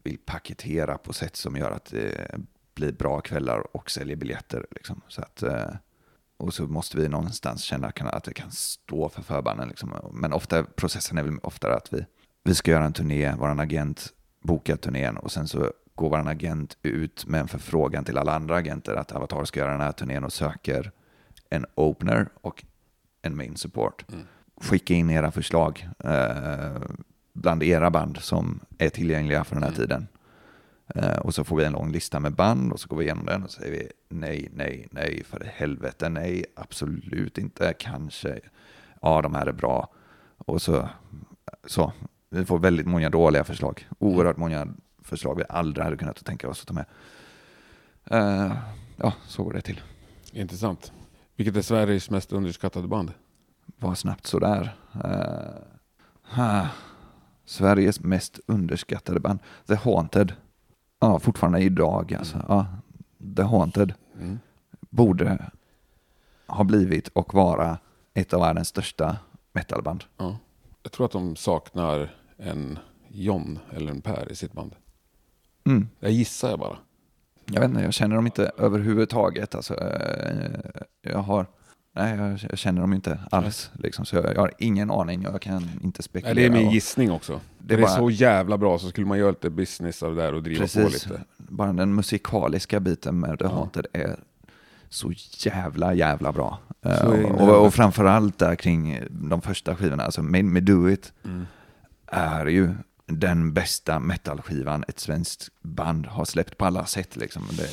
vill paketera på sätt som gör att det blir bra kvällar och säljer biljetter. Liksom. Så att, eh, och så måste vi någonstans känna att vi kan stå för förbanden. Liksom. Men ofta, processen är väl oftare att vi, vi ska göra en turné, vår agent bokar turnén och sen så går vår agent ut med en förfrågan till alla andra agenter att Avatar ska göra den här turnén och söker en opener och en main support. Mm. Skicka in era förslag eh, bland era band som är tillgängliga för den här Mm. tiden. Eh, och så får vi en lång lista med band och så går vi igenom den och säger vi nej, nej, nej, för helvete, nej, absolut inte, kanske, ja, de här är bra. Och så, så, vi får väldigt många dåliga förslag, oerhört många förslag vi aldrig hade kunnat tänka oss att ta med. Eh, ja, så går det till. Intressant. Vilket är Sveriges mest underskattade band? Var snabbt sådär. Uh, ha. Sveriges mest underskattade band. The Haunted. Ja, fortfarande idag alltså. Ja, The Haunted Mm. borde ha blivit och vara ett av världens största metalband. Ja. Jag tror att de saknar en John eller en Per i sitt band. Mm. Jag gissar jag bara. Jag vet inte, jag känner dem inte överhuvudtaget. Alltså, eh, jag har... Nej, jag, känner dem inte alls. Liksom, så jag, jag har ingen aning. Jag kan inte spekulera. Nej, det är min gissning också. Det Det är bara- så jävla bra så skulle man göra lite business av det där och driva på Precis. lite. Bara den musikaliska biten med The Ja. Haunted är så jävla, jävla bra. Eh, och, och framförallt där kring de första skivorna, alltså Made Me Do It, Mm. är ju den bästa metalskivan ett svenskt band har släppt på alla sätt. Liksom. Det,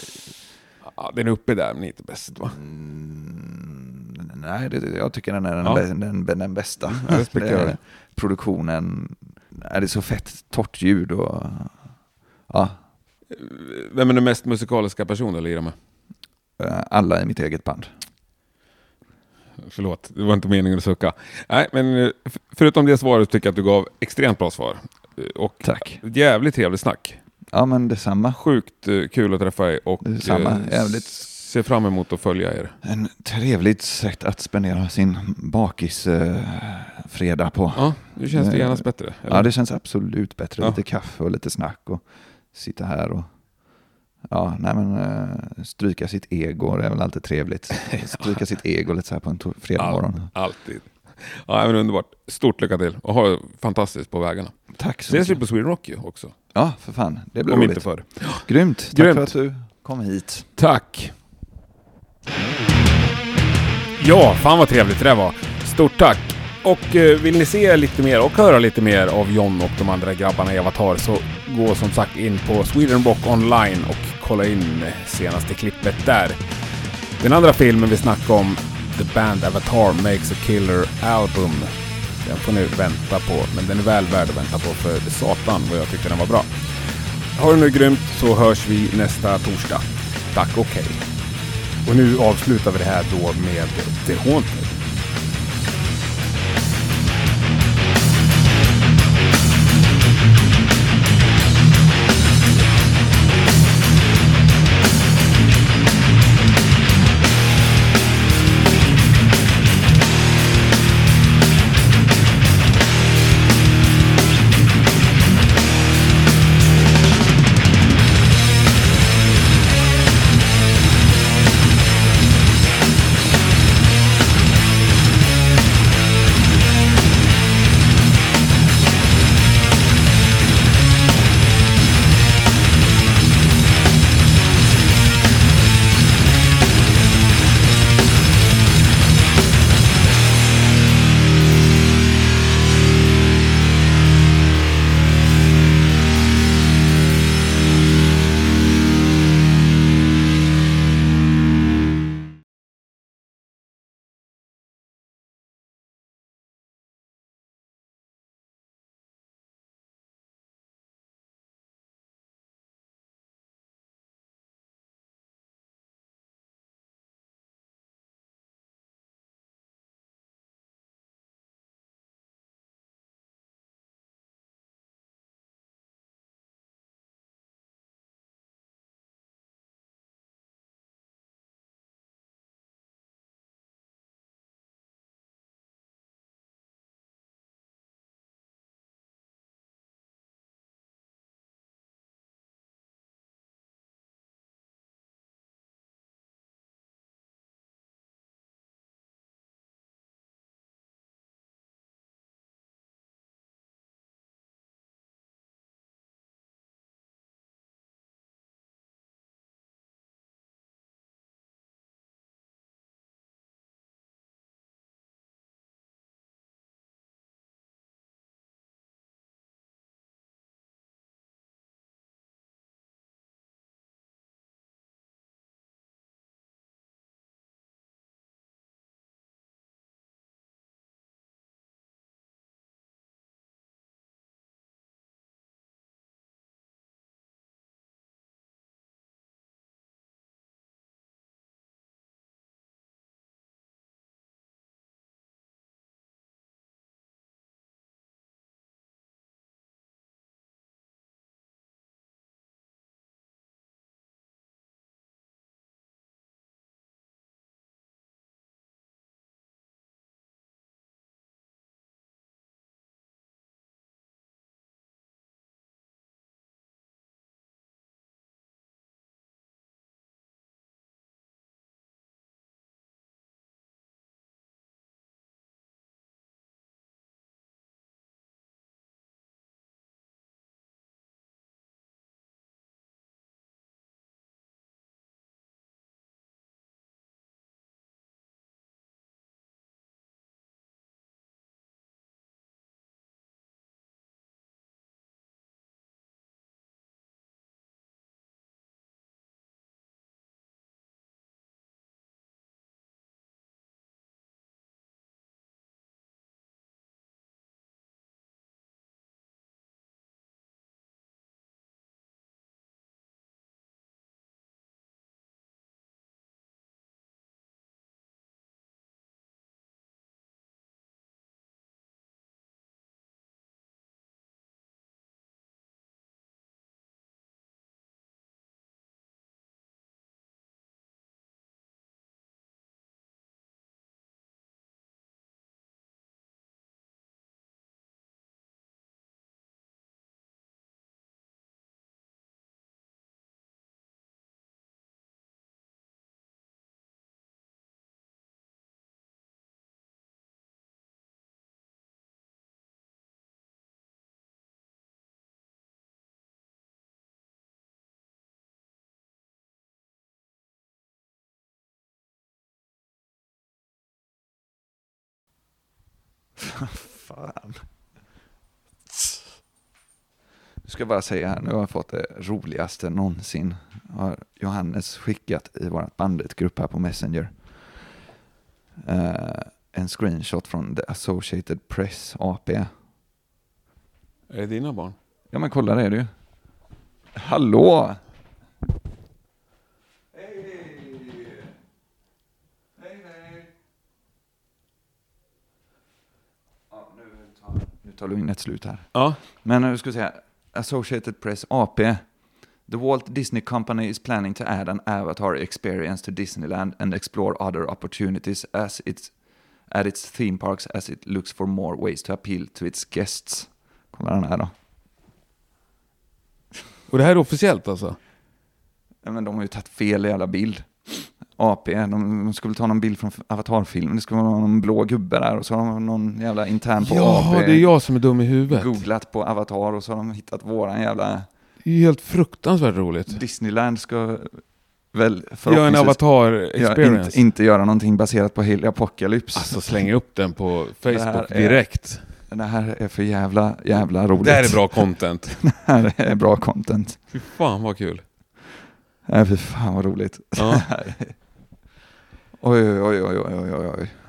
Ja, den är uppe där men inte bäst va? mm, nej, det, jag tycker den är den, Ja. bä- den, den bästa. respekterar det. Produktionen, är det så fett torrt ljud och ja, Vem är den mest musikaliska personen att lira med? eh, alla i mitt eget band. Förlåt, det var inte meningen att sucka. Nej, men eh, förutom det svaret tycker jag att du gav extremt bra svar. Eh, Och Tack. jävligt trevligt snack. Ja, men detsamma. Sjukt eh, kul att träffa er och Detsamma, eh, jävligt. ser fram emot att följa er. En trevligt sätt att spendera sin bakis-fredag på. Ja, nu känns det genast bättre. eller? Ja, det känns absolut bättre. Ja. Lite kaffe och lite snack och sitta här och ja, nej men stryka sitt ego, det är väl alltid trevligt. Stryka sitt ego lite så här på en to- fredag morgon. All, alltid. Ja, men underbart. Stort lycka till och ha det fantastiskt på vägarna. Tack så Ses vi mycket. på Sweden Rock ju också. Ja, för fan. Det blir Om roligt. inte förr. Grymt. Tack Grymt. för att du kom hit. Tack! Ja, fan vad trevligt det där var. Stort tack! Och eh, vill ni se lite mer och höra lite mer av John och de andra grabbarna i Avatar så gå som sagt in på Sweden Rock online och kolla in senaste klippet där. Den andra filmen vi snackade om, The Band Avatar Makes a Killer Album. Den får ni vänta på, men den är väl värd att vänta på för satan vad jag tyckte den var bra. Ha det nu grymt så hörs vi nästa torsdag. Tack och hej. Och nu avslutar vi det här då med The Haunted. Fan. Nu ska jag bara säga här, nu har jag fått det roligaste någonsin. Har Johannes skickat i vårt bandetgrupp här på Messenger. Eh, en screenshot från The Associated Press, AP. Är det dina barn? Ja men kolla det är det ju. Hallå! Tar lugnet slut här. Ja. Men ska vi säga, Associated Press, AP. The Walt Disney Company is planning to add an avatar experience to Disneyland and explore other opportunities as it's at its theme parks as it looks for more ways to appeal to its guests. Kolla den här då. Och det här är officiellt alltså? Ja, men de har ju tagit fel jävla bild. AP, de, de skulle ta någon bild från Avatar-filmen, det skulle vara någon blå gubbe där och så har de någon jävla intern på Ja, AP det är jag som är dum i huvudet. googlat på Avatar och så har de hittat våran jävla Det är helt fruktansvärt roligt. Disneyland ska väl Gör en förhoppningsvis avatar Ja, experience. inte, inte göra någonting baserat på Heli Apocalypse. Alltså slänga upp den på Facebook är- direkt. Det här är för jävla, jävla roligt. Det här är bra content. Det här är bra content. Fy fan vad kul. Nej, fy fan vad roligt. Ja. 哎呦哎呦哎呦哎呦哎呦哎呦！